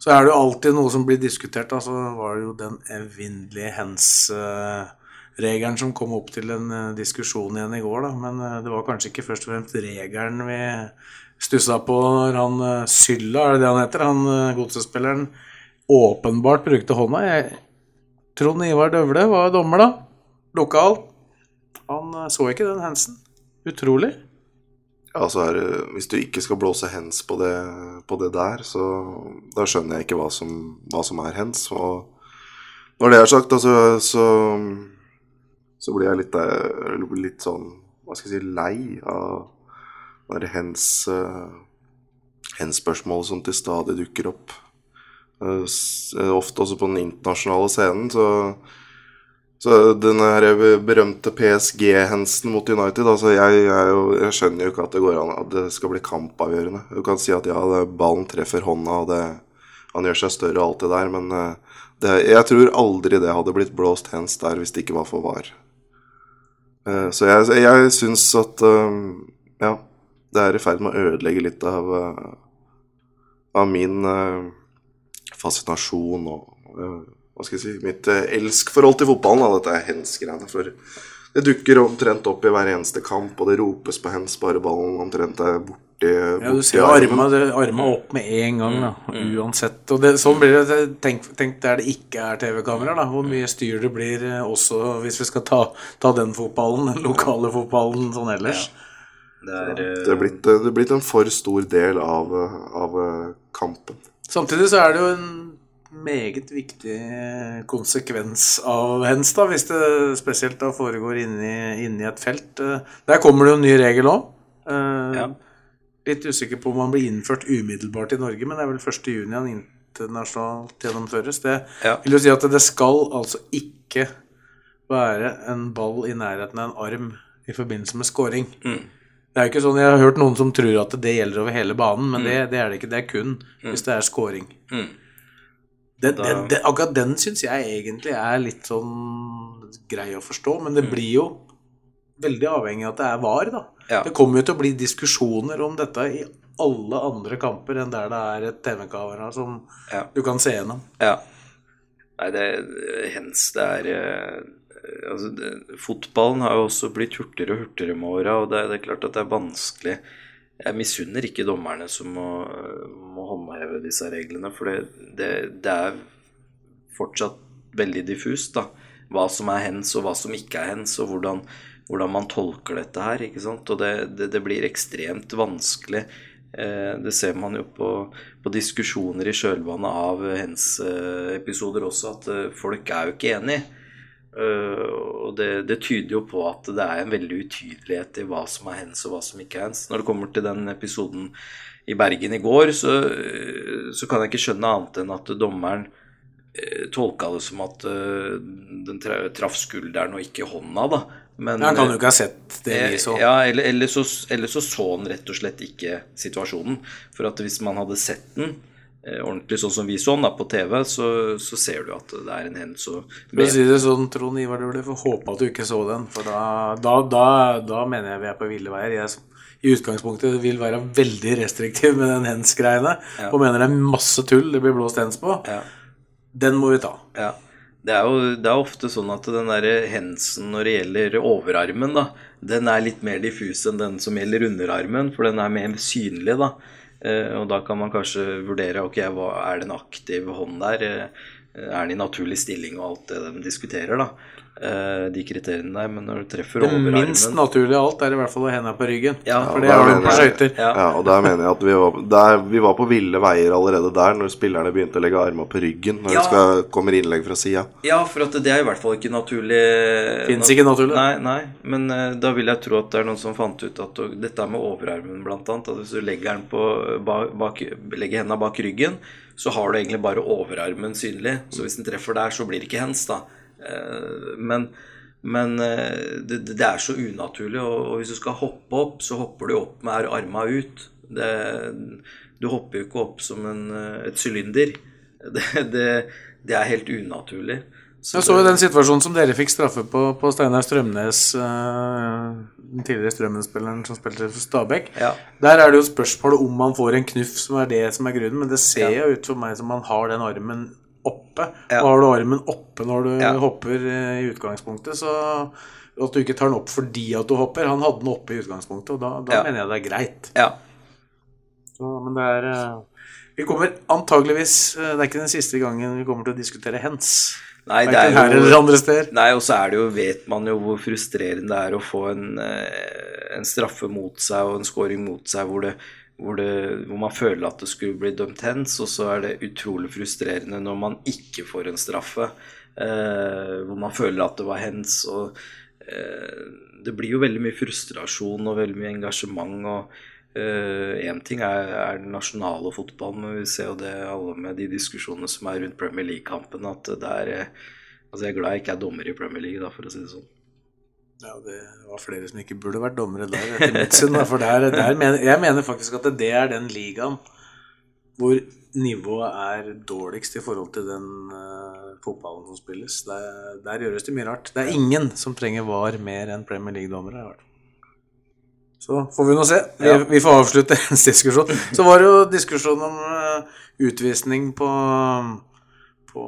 så er det jo alltid noe som blir diskutert. Da. Så var det jo den evinnelige hens-regelen som kom opp til en eh, diskusjon igjen i går, da. Men eh, det var kanskje ikke først og fremst regelen vi stussa på når han eh, Sylla, er det det han heter, han godsespilleren, åpenbart brukte hånda. Jeg, Trond Ivar Døvle var dommer, da. Lokal. Han så ikke den hensen. Utrolig. Ja, så er det, Hvis du ikke skal blåse hens på det, på det der, så da skjønner jeg ikke hva som, hva som er hens. Og når det er sagt, altså, så, så blir jeg litt, eh, litt sånn Hva skal jeg si lei av det hens uh, hens-spørsmål som til stadig dukker opp. Eh, eh, ofte også på den internasjonale scenen, så så den berømte PSG-hensen mot United altså jeg, jeg, jeg skjønner jo ikke at det går an at det skal bli kampavgjørende. Du kan si at ja, ballen treffer hånda, og det, han gjør seg større og alt det der, men eh, det, jeg tror aldri det hadde blitt blåst hens der hvis det ikke var for var. Eh, Så jeg, jeg syns at eh, ja, det er i ferd med å ødelegge litt av, av min fascinasjon og hva skal jeg si, mitt eh, elskforhold til fotballen. Da, dette er hens-greiene. For Det dukker omtrent opp i hver eneste kamp, og det ropes på hens bare ballen omtrent er borti, Ja, du ser arma, det- arma opp med en gang, da. Uansett. Og det, sånn blir det. Tenk, tenk der det ikke er TV-kamera, da. Hvor mye styr det blir eh, også hvis vi skal ta, ta den fotballen, den lokale fotballen, sånn ellers. Det er, eh, Det er blitt, det er blitt en for stor del av, av kampen. Samtidig så er det jo en meget viktig konsekvens av hens, da, hvis det spesielt da foregår inni, inni et felt. Eh, Der kommer det jo en ny regel òg. Ja. Litt usikker på om han blir innført umiddelbart i Norge, men det er vel 1. juni han internasjonalt gjennomføres. Det Ja. vil jo si at det skal altså ikke være en ball i nærheten av en arm i forbindelse med scoring. Mm. Det er jo ikke sånn, Jeg har hørt noen som tror at det gjelder over hele banen, Mm. men det, det er det ikke. Det er kun hvis det er scoring. Mm. Den, den, den, akkurat den syns jeg egentlig er litt sånn grei å forstå, men det Mm. blir jo veldig avhengig av at det er VAR, da. Ja. Det kommer jo til å bli diskusjoner om dette i alle andre kamper enn der det er et TV-kamera som Ja. du kan se gjennom. Ja. Nei, det hens det er eh, altså, det, Fotballen har jo også blitt hurtigere og hurtigere med åra, og det, det er klart at det er vanskelig Jeg misunner ikke dommerne som må, må håndheve disse reglene, for det, det, det er fortsatt veldig diffust, da. Hva som er hens, og hva som ikke er hens, og hvordan, hvordan man tolker dette her. ikke sant? Og det, det, blir ekstremt vanskelig. Eh, det ser man jo på, på diskusjoner i kjølvannet av hens-episoder også, at eh, folk er jo ikke enig. Eh, og det, det tyder jo på at det er en veldig utydelighet i hva som er hens og hva som ikke er hens. Når det kommer til den episoden i Bergen i går, så, så kan jeg ikke skjønne annet enn at dommeren eh, tolka det som at eh, den traff skulderen og ikke hånda, da. Men, Han kan jo ikke ha sett det vi Eh, så. Ja, eller, eller, så, eller så så han rett og slett ikke situasjonen. For at hvis man hadde sett den eh, ordentlig sånn som vi så den da, på TV, så, så ser du at det er en og- For å si det sånn, Trond Ivar du får håpe at du ikke så den. For da, da, da, da mener jeg vi er på ville veier. Jeg i utgangspunktet vil være veldig restriktiv med den hens-greiene. Ja. Og mener det er masse tull det blir blåst hens på. Ja. Den må vi ta. Ja. Det er jo det er ofte sånn at den der hensen når det gjelder overarmen, da, den er litt mer diffus enn den som gjelder underarmen, for den er mer synlig, da. Eh, og da kan man kanskje vurdere ok, hva er det en aktiv hånd der? Eh, er den i naturlig stilling og alt det de diskuterer, da. Eh, de kriteriene der. Men når du treffer Det overarmen minst naturlige av alt er i hvert fall å henda på ryggen. Ja, for det har du på skøyter. Ja. Ja, og der mener jeg at vi var, der, vi var på ville veier allerede der, når spillerne begynte å legge armene på ryggen når Ja. det skal, kommer innlegg fra sida. Ja, for at det er i hvert fall ikke naturlig Fins ikke naturlig. Nei, nei, men uh, da vil jeg tro at det er noen som fant ut at og, dette med overarmen blant annet, at hvis du legger den på bak, bak, legger hendene bak ryggen, så har du egentlig bare overarmen synlig. Så hvis den treffer der, så blir det ikke hens, da. Eh, Men, men eh, det, det er så unaturlig, og, hvis du skal hoppe opp, så hopper du opp med arma ut. Det, du hopper jo ikke opp som en, eh, et sylinder. Det, det, det er helt unaturlig. Jeg så jo den situasjonen som dere fikk straffe på, på Steinar Strømnes, den tidligere Strømmen-spilleren som spilte for Stabæk. Ja. Der er det jo spørsmålet om man får en knuff, som er det som er grunnen. Men det ser Ja. jo ut for meg som man har den armen oppe. Ja. Og har du armen oppe når du Ja. hopper eh, i utgangspunktet, så at du ikke tar den opp fordi at du hopper. Han hadde den oppe i utgangspunktet, og da, da Ja. mener jeg det er greit. Ja. Så, men det er eh, Vi kommer antageligvis eh, Det er ikke den siste gangen vi kommer til å diskutere hens. Nei, det er her eller jo. Nei, og så er det jo, vet man jo hvor frustrerende det er å få en, en straffe mot seg og en scoring mot seg hvor, det, hvor, det, hvor man føler at det skulle bli dømt hens, og så er det utrolig frustrerende når man ikke får en straffe. Eh, hvor man føler at det var hens. og eh, Det blir jo veldig mye frustrasjon og veldig mye engasjement. og Én ting er, er den nasjonale fotballen, men vi ser jo det alle med de diskusjonene som er rundt Premier League-kampen, at det er eh, Altså, jeg er glad jeg ikke er dommer i Premier League, da, for å si det sånn. Ja, det var flere som ikke burde vært dommere der, etter mitt syn. For der, der mener, jeg mener faktisk at det er den ligaen hvor nivået er dårligst i forhold til den uh, fotballen som spilles. Der, der gjøres det mye rart. Det er ingen som trenger VAR mer enn Premier League-dommere. Så får vi nå se. Vi, Ja. vi får avslutte en diskusjon. Så var det jo diskusjon om uh, utvisning på, på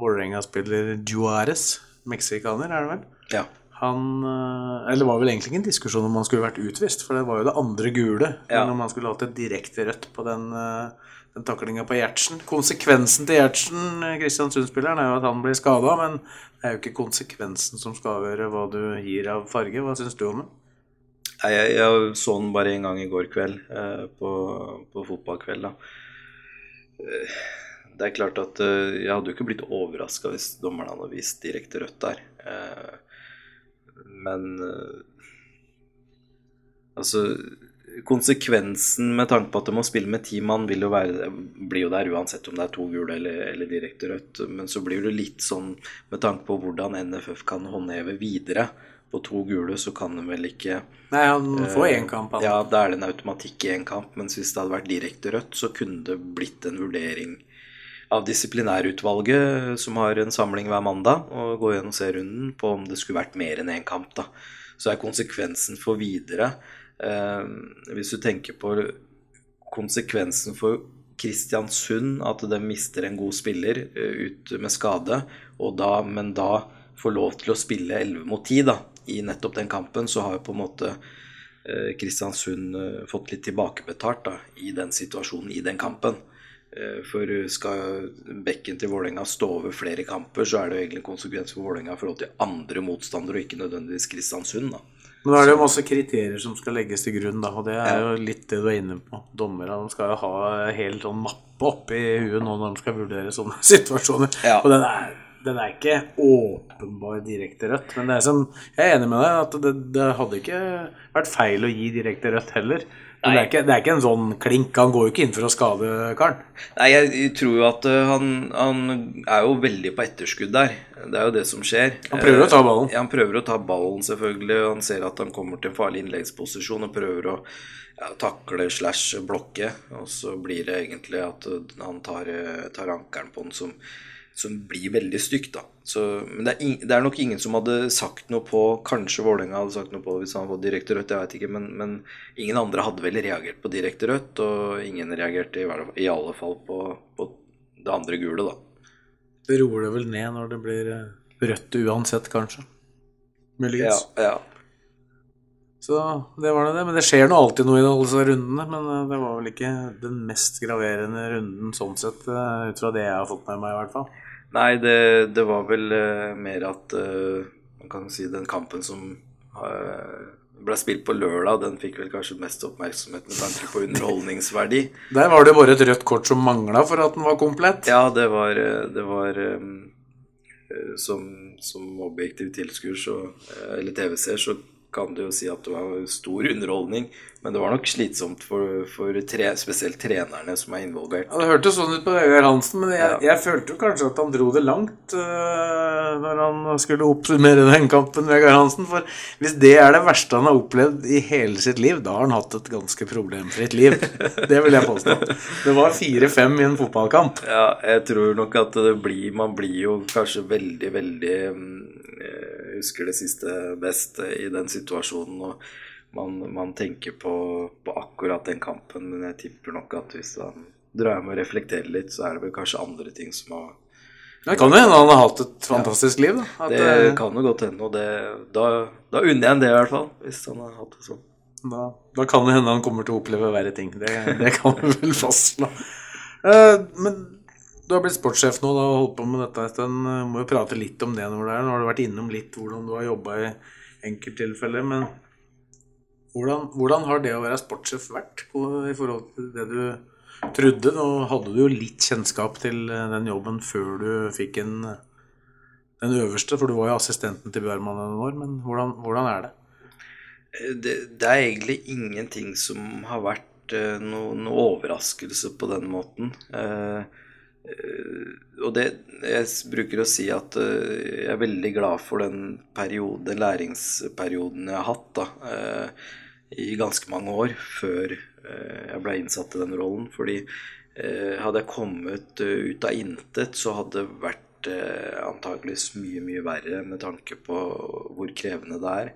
Vålerenga-spiller Juárez. Meksikaner, er det vel? Ja. Han eh, Eller det var vel egentlig ikke en diskusjon om han skulle vært utvist, for det var jo det andre gule. Ja. Men om han skulle hatt et direkte rødt på den, eh, den taklinga på Gjertsen. Konsekvensen til Gjertsen, eh, Kristiansund-spilleren, er jo at han blir skada, men det er jo ikke konsekvensen som skal avgjøre hva du gir av farge. Hva syns du om det? Nei, jeg, jeg så den bare en gang i går kveld, eh, på, på fotballkveld. da. Eh, Det er klart at eh, jeg hadde jo ikke blitt overraska hvis dommeren hadde vist direkte rødt der. Eh, men eh, altså Konsekvensen med tanke på at det må spille med ti mann, vil jo være, blir jo der uansett om det er to gule eller, eller direkte rødt. Men så blir det litt sånn med tanke på hvordan NFF kan håndheve videre. På to gule så kan de vel ikke Nei, han får én kamp, han. ja, da er det en automatikk i én kamp, mens hvis det hadde vært direkte rødt, så kunne det blitt en vurdering av disiplinærutvalget, som har en samling hver mandag, og går gjennom serierunden på om det skulle vært mer enn én kamp. da. Så er konsekvensen for videre eh, Hvis du tenker på konsekvensen for Kristiansund, at de mister en god spiller eh, ut med skade, da, men da får lov til å spille 11 mot 10 da, i nettopp den kampen, så har jo på en måte eh, Kristiansund eh, fått litt tilbakebetalt da, i den situasjonen, i den kampen. Eh, For skal bekken til Vålerenga stå over flere kamper, så er det jo egentlig en konsekvens for Vålerenga i forhold til andre motstandere, og ikke nødvendigvis Kristiansund. da. Men da er det jo masse kriterier som skal legges til grunn, da, og det er jo litt det du er inne på. Dommerne skal jo ha hel sånn mappe oppi huet nå når de skal vurdere sånne situasjoner. Ja. Og den er, den er ikke åpenbar direkte rødt, men det er som, jeg er enig med deg at det, det hadde ikke vært feil å gi direkte rødt heller. Det er, ikke, det er ikke en sånn klink. Han går jo ikke inn for å skade karen. Nei, jeg tror jo at eh, han, han er jo veldig på etterskudd der. Det er jo det som skjer. Han prøver å ta ballen. Ja, han prøver å ta ballen, selvfølgelig. Han ser at han kommer til en farlig innleggsposisjon og prøver å ja, takle slash blokke. Og så blir det egentlig at eh, han tar, eh, tar ankelen på den som, som blir veldig stygt, da. Så, men det er, in, det er nok ingen som hadde sagt noe på Kanskje Vålerenga hadde sagt noe på hvis han hadde fått direkte rødt, jeg veit ikke. Men, men ingen andre hadde vel reagert på direkte rødt, og ingen reagerte i, i alle fall på, på det andre gule, da. Det roer det vel ned når det blir eh, rødt uansett, kanskje. Muligens. ja. Så det var det. det. Men det skjer nå alltid noe i alle disse rundene. Men eh, det var vel ikke den mest graverende runden sånn sett, eh, ut fra det jeg har fått med meg, i hvert fall. Nei, det, det var vel uh, mer at uh, Man kan si den kampen som uh, ble spilt på lørdag, den fikk vel kanskje mest oppmerksomhet med tanke på underholdningsverdi. Der var det bare et rødt kort som mangla for at den var komplett. Ja, det var, det var eh, som, som objektiv tilskuer, eller TV-seer, så kan du jo si at det var stor underholdning. Men det var nok slitsomt for, for tre, spesielt trenerne som er involvert. Ja, Det hørtes sånn ut på Vegard Hansen, men jeg, Ja. jeg følte jo kanskje at han dro det langt øh, når han skulle oppsummere den kampen, Vegard Hansen. For hvis det er det verste han har opplevd i hele sitt liv, da har han hatt et ganske problemfritt liv. Det vil jeg påstå. Det var 4-5 i en fotballkamp. Ja, jeg tror nok at det blir Man blir jo kanskje veldig, veldig mm, husker det siste best i den situasjonen. Og man, man tenker på, på akkurat den kampen, men jeg tipper nok at hvis han drar hjem og reflekterer litt, så er det vel kanskje andre ting som har Det kan jo hende han har hatt et fantastisk liv. da. Det øh, kan jo godt hende, og det, da, da unner jeg ham det i hvert fall. Hvis han har hatt det sånn. Da, da kan det hende han kommer til å oppleve verre ting. Det, det kan vi vel fastslå. Uh, men du har blitt sportssjef nå og holdt på med dette en stund. Eh, Må jo prate litt om det når du er. Nå har du vært innom litt hvordan du har jobba i enkelttilfeller. Men hvordan, hvordan har det å være sportssjef vært i forhold til det du trodde? Nå hadde du jo litt kjennskap til eh, den jobben før du fikk en, den øverste, for du var jo assistenten til Bjørman en år. Men hvordan, hvordan er det? det, det er egentlig ingenting som har vært noen noe, overraskelse på den måten. Eh, eh, og det Jeg bruker å si at eh, jeg er veldig glad for den periode, læringsperioden jeg har hatt da, eh, i ganske mange år før eh, jeg ble innsatt i den rollen. Fordi hadde jeg kommet ut av intet, så hadde det vært antakeligvis mye, mye verre med tanke på hvor krevende det er.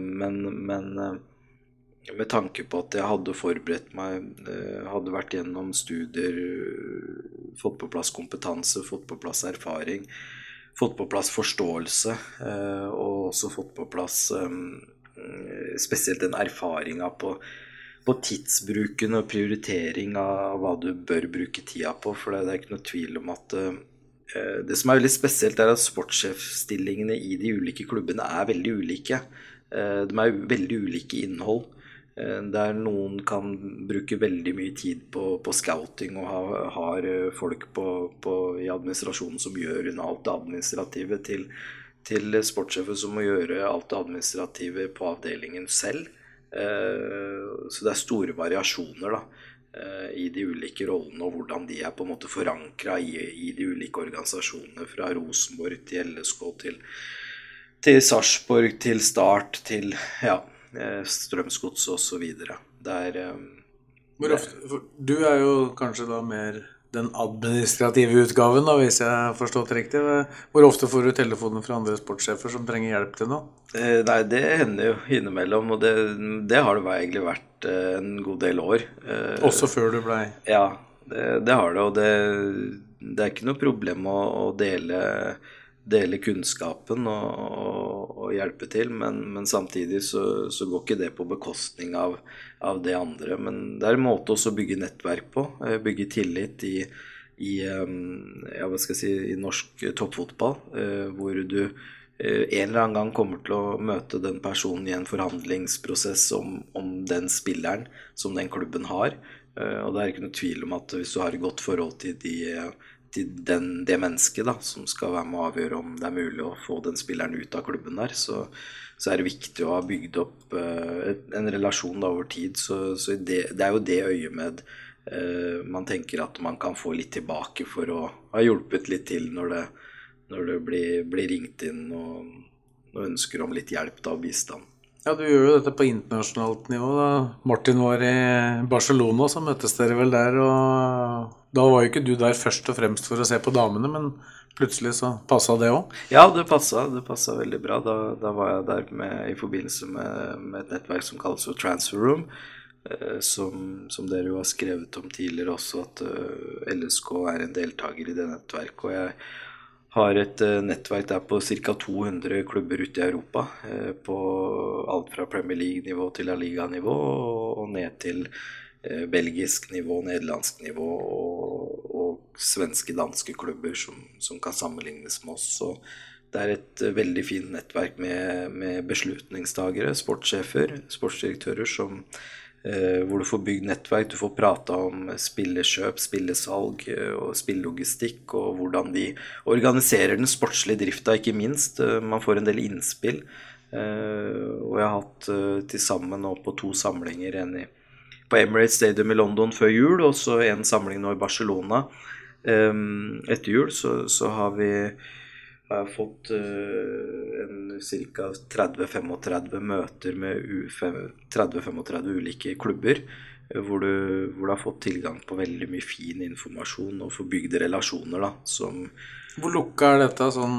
Men, men med tanke på at jeg hadde forberedt meg, eh, hadde vært gjennom studier, eh, fått på plass kompetanse, fått på plass erfaring, fått på plass forståelse, eh, og også fått på plass spesielt den erfaringa på, på tidsbruken og prioritering av hva du bør bruke tida på. For det, er ikke noe tvil om at det som er veldig spesielt, er at sportssjefstillingene i de ulike klubbene er veldig ulike. De er veldig ulike innhold. Der noen kan bruke veldig mye tid på, på scouting og har, har folk på, på, i administrasjonen som gjør unna alt det administrative, til, til sportssjefer som må gjøre alt det administrative på avdelingen selv. Så det er store variasjoner da, i de ulike rollene og hvordan de er på en måte forankra i, i, de ulike organisasjonene. Fra Rosenborg til LSK til, til Sarpsborg til Start til ja, Strømsgods osv. Hvor ofte, du er jo kanskje da mer den administrative utgaven, da, hvis jeg har forstått riktig. Hvor ofte får du telefoner fra andre sportssjefer som trenger hjelp til noe? Eh, nei, det hender jo innimellom, og det, det har det egentlig vært eh, en god del år. Eh, Også før du blei Ja, det, det, har det. Og det, det, er ikke noe problem å, å dele dele kunnskapen og, og, og hjelpe til, men, men samtidig så, så, går ikke det på bekostning av, av, det andre. Men det er en måte også å bygge nettverk på. Eh, bygge tillit i, i, ja, si, i norsk toppfotball, eh, hvor du eh, en eller annen gang kommer til å møte den personen i en forhandlingsprosess om, om den spilleren som den klubben har. Og det er ikke noe tvil om at hvis du har et godt forhold til de til den, det mennesket da, som skal være med å avgjøre om det er mulig å få den spilleren ut av klubben der, så, så er det viktig å ha bygd opp uh, en relasjon da, over tid. Så, så det, det, er jo det øyemed uh, man tenker at man kan få litt tilbake for å ha hjulpet litt til når det, når det blir, blir, ringt inn og, og, ønsker om litt hjelp da, og bistand. Ja, Du gjør jo dette på internasjonalt nivå. da. Martin var i Barcelona, så møttes dere vel der. og Da var jo ikke du der først og fremst for å se på damene, men plutselig så passa det òg? Ja, det passa. Det passa veldig bra. Da, da, var jeg der med, i forbindelse med, med, et nettverk som kalles for Transfer Room. Eh, som, som, dere jo har skrevet om tidligere også, at eh, LSK er en deltaker i det nettverket. og jeg har et uh, nettverk der på ca. 200 klubber ute i Europa. Uh, på alt fra Premier League-nivå til La Liga-nivå og, ned til uh, belgisk nivå, nederlandsk nivå og, og svenske, danske klubber som, som, kan sammenlignes med oss. Så det er et veldig fint nettverk med, med beslutningstagere, sportssjefer, sportsdirektører som Eh, hvor du får bygd nettverk, du får prata om spillekjøp, spillesalg eh, og spillelogistikk, og hvordan de organiserer den sportslige drifta, ikke minst. Eh, man får en del innspill. Og jeg har hatt til sammen nå på to samlinger, en på Emirates Stadium i London før jul, og så en samling nå i Barcelona etter jul. Så, så har vi har jeg fått uh, ca. 30-35 møter med 30-35 ulike klubber. Uh, hvor, du, hvor, du, har fått tilgang på veldig mye fin informasjon og forbygde relasjoner. Da, som, hvor lukka er dette sånn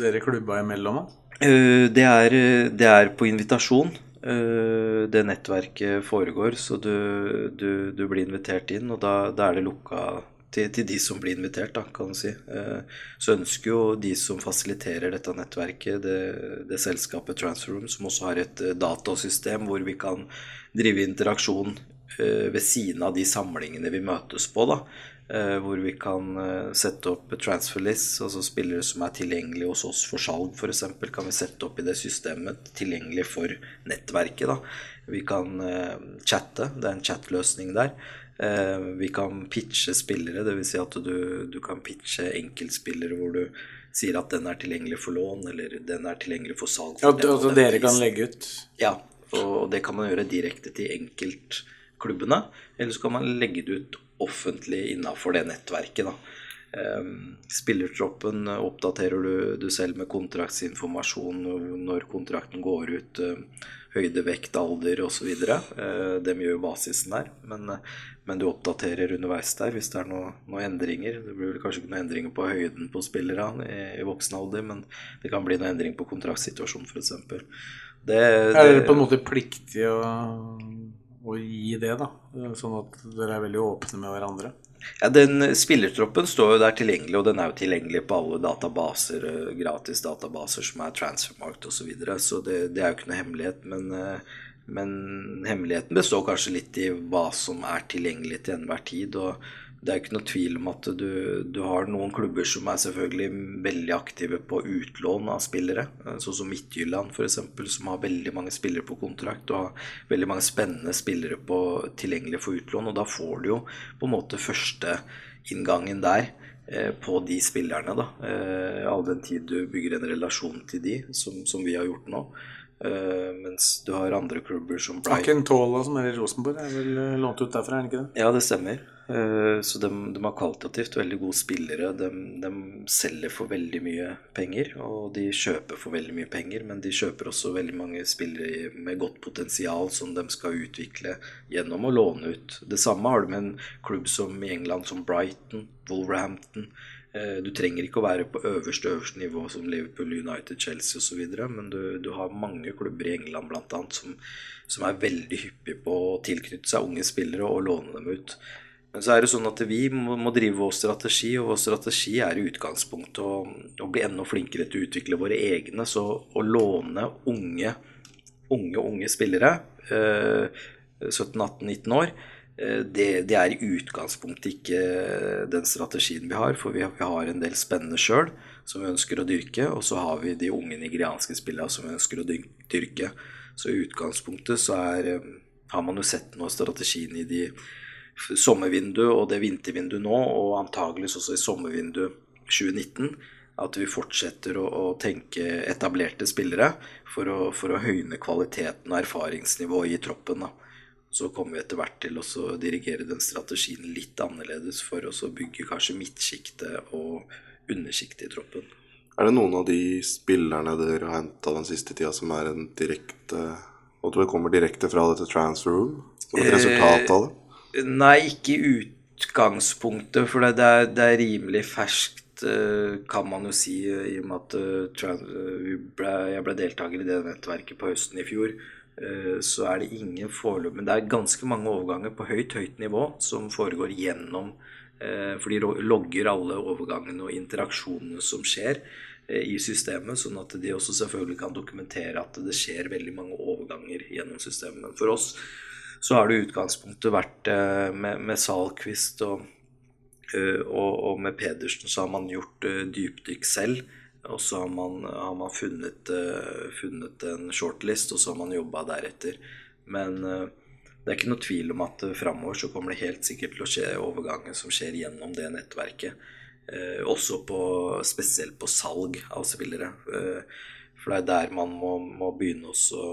dere klubba imellom? Uh, det, er, det, er, på invitasjon. det nettverket foregår, så du, du, du, blir invitert inn, og da, da er det lukka til, til, de som blir invitert, da, kan du si. Eh, så ønsker jo de som fasiliterer dette nettverket, det, det selskapet Transferroom, som også har et eh, datasystem hvor vi kan drive interaksjon eh, ved siden av de samlingene vi møtes på. da, Hvor vi kan sette opp transferlist, altså spillere som er tilgjengelige hos oss for salg f.eks. Kan vi sette opp i det systemet tilgjengelig for nettverket. da. Vi kan chatte, det er en chatløsning der. Eh, vi kan pitche spillere, dvs. Si at du, du, kan pitche enkeltspillere hvor du sier at den er tilgjengelig for lån, eller den er tilgjengelig for salg. For ja, altså dere kan legge ut? Ja, og det kan man gjøre direkte til enkeltklubbene. Eller så kan man legge det ut offentlig innafor det nettverket. da. Um, spillertroppen oppdaterer du, du, selv med kontraktsinformasjon når kontrakten går ut. Uh, høyde, vekt, alder osv. De gjør basisen der. Men, men, du oppdaterer underveis der hvis det er noen noe endringer. Det blir vel kanskje ikke noen endringer på høyden på spillerne i, i, voksen alder, men det kan bli noen endring på kontraktsituasjonen f.eks. Det, det er dere på en måte pliktig å, å gi det, da? Sånn at dere er veldig åpne med hverandre? Ja, den Spillertroppen står jo der tilgjengelig, og den er jo tilgjengelig på alle databaser, eh, gratis databaser som er transfermarked osv. Så, videre. så det, det er jo ikke noe hemmelighet. Men, eh, men, hemmeligheten består kanskje litt i hva som er tilgjengelig til enhver tid. og det er ikke noe tvil om at du, du, har noen klubber som er selvfølgelig veldig aktive på utlån av spillere. Sånn som Midtjylland f.eks., som har veldig mange spillere på kontrakt og har veldig mange spennende spillere på, tilgjengelig for utlån. Og da får du jo på en måte førsteinngangen der eh, på de spillerne. da, eh, All den tid du bygger en relasjon til de, som, som vi har gjort nå. Uh, mens du har andre klubber som Brighton Aken Tola, som er i Rosenborg, er vel lånt ut derfra, er det ikke det? Ja, det stemmer. Uh, så de, de, har kvalitativt veldig gode spillere. De, de, selger for veldig mye penger, og de kjøper for veldig mye penger. Men de kjøper også veldig mange spillere med godt potensial som de skal utvikle gjennom å låne ut. Det samme har du med en klubb som i England som Brighton, Wolverhampton. Eh, du trenger ikke å være på øverste øverste nivå som Liverpool, United, Chelsea osv., men du, du, har mange klubber i England annet, som, som er veldig hyppige på å tilknytte seg unge spillere og låne dem ut. Men så er det sånn at vi må, må drive vår strategi, og vår strategi er i utgangspunktet å, å, bli enda flinkere til å utvikle våre egne. Så å låne unge, unge, unge spillere, eh, 17-18-19 år, det, det, er i utgangspunktet ikke den strategien vi har. For vi har, vi har en del spennende sjøl som vi ønsker å dyrke, og så har vi de unge nigerianske spillene som vi ønsker å dyrke. Så i utgangspunktet så er, eh, har man jo sett noe strategien i de sommervinduet og det vintervinduet nå, og antageligvis også i sommervinduet 2019, at vi fortsetter å, å tenke etablerte spillere for å, for å, høyne kvaliteten og erfaringsnivået i troppen. Da. Så kommer vi etter hvert til å dirigere den strategien litt annerledes for å bygge kanskje midtsjiktet og undersjiktet i troppen. Er det noen av de spillerne dere har henta den siste tida som er en direkte Og tror det kommer direkte fra dette transfer room? Som et resultat av det? Nei, ikke i utgangspunktet, for det er, det er, rimelig ferskt, eh, kan man jo si, i og med at eh, jeg ble deltaker i det nettverket på høsten i fjor. Eh, så er det ingen foreløp Men det er ganske mange overganger på høyt, høyt nivå som foregår gjennom For de logger alle overgangene og interaksjonene som skjer i systemet, sånn at de også selvfølgelig kan dokumentere at det skjer veldig mange overganger gjennom systemet. Men for oss så har det utgangspunktet vært eh, med, med Salquist og, eh, og, og, med Pedersen så har man gjort eh, dypdykk selv. Og så har man, har man funnet, funnet, en shortlist, og så har man jobba deretter. Men det er ikke noe tvil om at framover så kommer det helt sikkert til å skje overganger som skjer gjennom det nettverket. også på, spesielt på salg av spillere. For det er der man må, må begynne også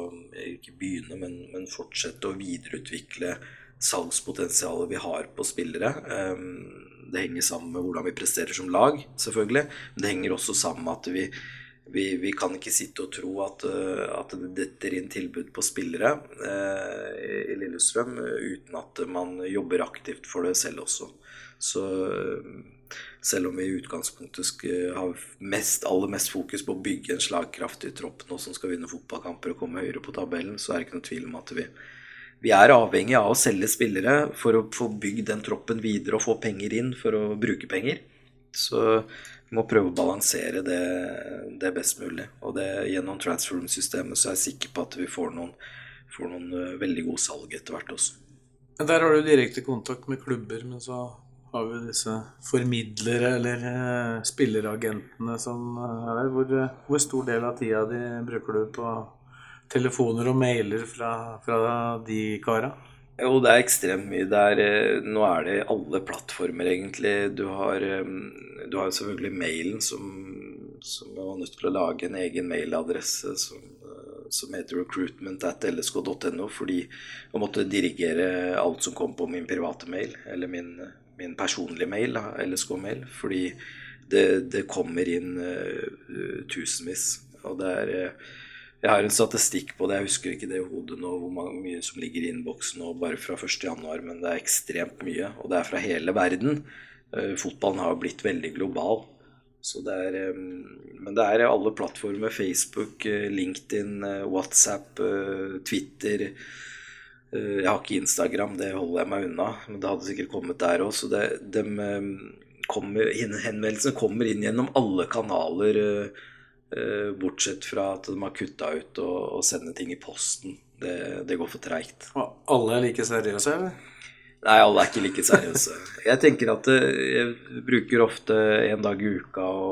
Ikke begynne, men, men, fortsette å videreutvikle salgspotensialet vi har på spillere. Ehm, det henger sammen med hvordan vi presterer som lag, selvfølgelig. Men det henger også sammen med at vi, vi, vi kan ikke sitte og tro at, eh, at det detter inn tilbud på spillere eh, i Lillestrøm uten at man jobber aktivt for det selv også. Så selv om vi i utgangspunktet har mest, aller mest fokus på å bygge en slagkraftig tropp nå som skal vinne fotballkamper og komme høyere på tabellen, så er det ikke noe tvil om at vi, vi er avhengig av å selge spillere for å få bygd den troppen videre og få penger inn for å bruke penger. Så vi må prøve å balansere det, det best mulig. Og det, gjennom transform-systemet så er jeg sikker på at vi får noen, får noen eh, veldig gode salg etter hvert også. Der har du direkte kontakt med klubber, men så har vi disse formidlere, eller uh, spilleragentene som uh, er der. Hvor, hvor, stor del av tida di bruker du på telefoner og mailer fra, fra de kara? Jo, det er ekstremt mye. Er, nå er det alle plattformer, egentlig. Du har, du har selvfølgelig mailen, som, som var nødt til å lage en egen mailadresse som, som heter recruitment at lsk.no, fordi jeg måtte dirigere alt som kom på min private mail, eller min min personlige mail, LSK-mail, fordi det, det, kommer inn uh, tusenvis. Og det er uh, Jeg har en statistikk på det, jeg husker ikke det i hodet nå, hvor mye som ligger i innboksen nå bare fra 1.1., men det er ekstremt mye. Og det er fra hele verden. Uh, fotballen har blitt veldig global. Så det er, um, men det er alle plattformer. Facebook, LinkedIn, WhatsApp, Twitter Eh, Jeg har ikke Instagram, det holder jeg meg unna. Men det hadde sikkert kommet der òg. Så eh, kommer, henvendelsene kommer inn gjennom alle kanaler, eh, eh, bortsett fra at de har kutta ut å, å sende ting i posten. Det, det går for treigt. Og alle er like seriøse, eller? Nei, alle er ikke like seriøse. Jeg tenker at eh, jeg bruker ofte en dag i uka å,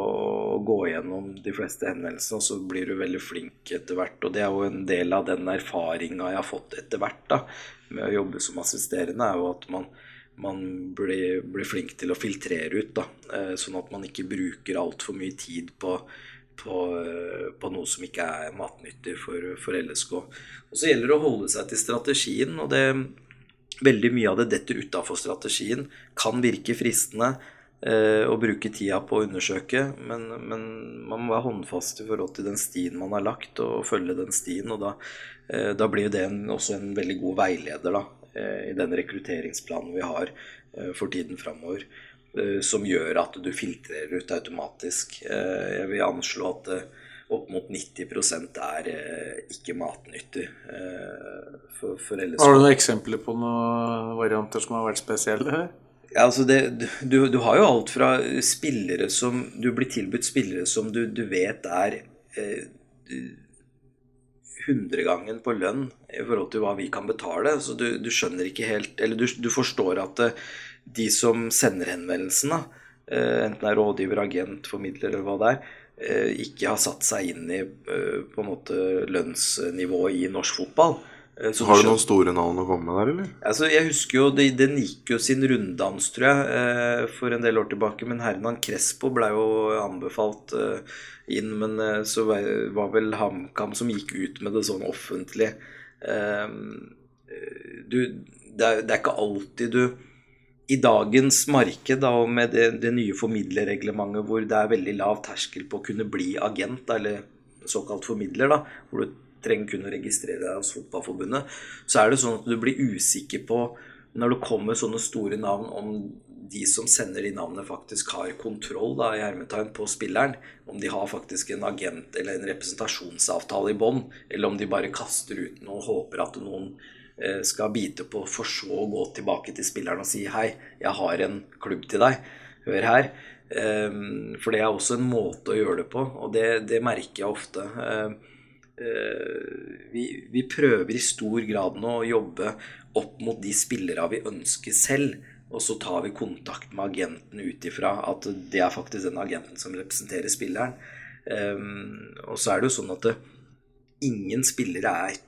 å gå gjennom de fleste henvendelsene, og så blir du veldig flink etter hvert. Og det er jo en del av den erfaringa jeg har fått etter hvert da, med å jobbe som assisterende, er jo at man, man blir, blir flink til å filtrere ut, da, eh, sånn at man ikke bruker altfor mye tid på på, eh, på noe som ikke er matnyttig for, for LSK. Og så gjelder det å holde seg til strategien, og det, veldig mye av det detter utafor strategien. Kan virke fristende eh, å bruke tida på å undersøke, men, men man må være håndfast i forhold til den stien man har lagt, og følge den stien. Og da, eh, da blir det en, også en veldig god veileder da, eh, i den rekrutteringsplanen vi har eh, for tiden framover. Eh, Som gjør at du filtrerer ut automatisk. Eh, Jeg vil anslå at eh, opp mot 90 er eh, ikke matnyttig eh, for, for Har du noen eksempler på noen varianter som har vært spesielle? Ja, altså det, du, du har jo alt fra spillere som Du blir tilbudt spillere som du, du vet er eh, hundregangen på lønn i forhold til hva vi kan betale. Så du, du skjønner ikke helt Eller du, du forstår at eh, de som sender henvendelsen, da, eh, enten det er rådgiver, agent, formidler eller hva det er, eh, ikke har satt seg inn i eh, på en måte lønnsnivået i norsk fotball. Så Har du noen store navn å komme med der, eller? Altså, jeg husker jo, det, Den gikk jo sin runddans, tror jeg, for en del år tilbake. Men Hernan Crespo ble jo anbefalt inn. Men så var vel HamKam som gikk ut med det sånn offentlig. Du, det, er, det er ikke alltid du I dagens marked da, og med det, det nye formidlerreglementet hvor det er veldig lav terskel på å kunne bli agent, eller såkalt formidler, da, hvor du trenger kun å registrere deg hos Fotballforbundet, så er det sånn at du blir usikker på, når det kommer sånne store navn, om de som sender de navnene, faktisk har kontroll da, i hermetegn på spilleren. Om de har faktisk en agent eller en representasjonsavtale i bånn, eller om de bare kaster ut noe og håper at noen skal bite på, for så å gå tilbake til spilleren og si hei, jeg har en klubb til deg, hør her. Ehm, For det er også en måte å gjøre det på, og det, det merker jeg ofte. Ehm, eh, Vi, vi prøver i stor grad nå å jobbe opp mot de spillere vi ønsker selv, og så tar vi kontakt med agenten ut ifra at det er faktisk den agenten som representerer spilleren. Ehm, Og så er det jo sånn at det, ingen spillere er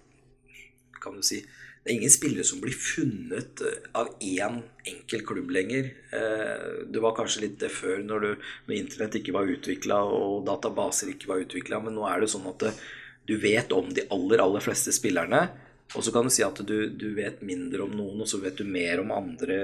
kan du si, det er ingen spillere som blir funnet eh, av én enkel klubb lenger. Eh, Det var kanskje litt det før, når, du, når internett ikke var utvikla og databaser ikke var utvikla, men nå er det sånn at du vet om de aller, aller fleste spillerne. Og så kan du si at du, du vet mindre om noen, og så vet du mer om andre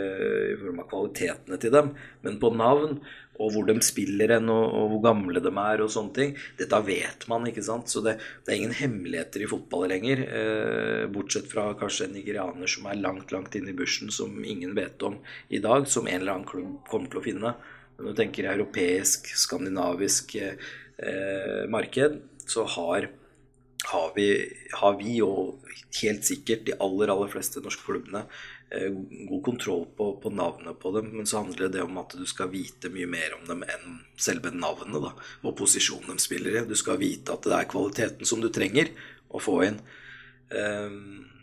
i form av kvalitetene til dem. Men på navn og hvor de spiller hen, og, og hvor gamle de er og sånne ting, dette vet man, ikke sant. Så det, det er ingen hemmeligheter i fotball lenger. Eh, bortsett fra kanskje en nigerianer som er langt, langt inne i bushen, som ingen vet om i dag, som en eller annen klubb kommer til å finne. Når du tenker europeisk, skandinavisk eh, marked, så har har vi, har vi og helt sikkert de aller, aller fleste norske klubbene eh, god kontroll på, på navnet på dem, men så handler det om at du skal vite mye mer om dem enn selve navnet da, og posisjonen de spiller i. Du skal vite at det er kvaliteten som du trenger å få inn. Eh,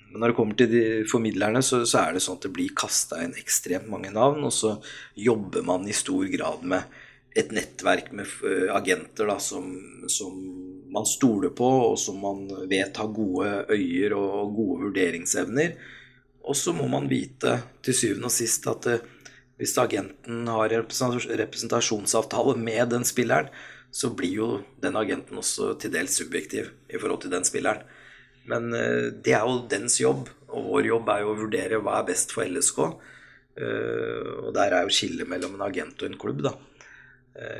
men når det kommer til de formidlerne, så, så er det sånn at det blir kasta inn ekstremt mange navn, og så jobber man i stor grad med et nettverk med eh, agenter da, som, som man stoler på, og som man vet har gode øyer og gode vurderingsevner. Og så må man vite til syvende og sist at eh, hvis agenten har representasjonsavtale med den spilleren, så blir jo den agenten også til dels subjektiv i forhold til den spilleren. Men eh, det er jo dens jobb, og vår jobb er jo å vurdere hva er best for LSK. Og der er jo skillet mellom en agent og en klubb, da,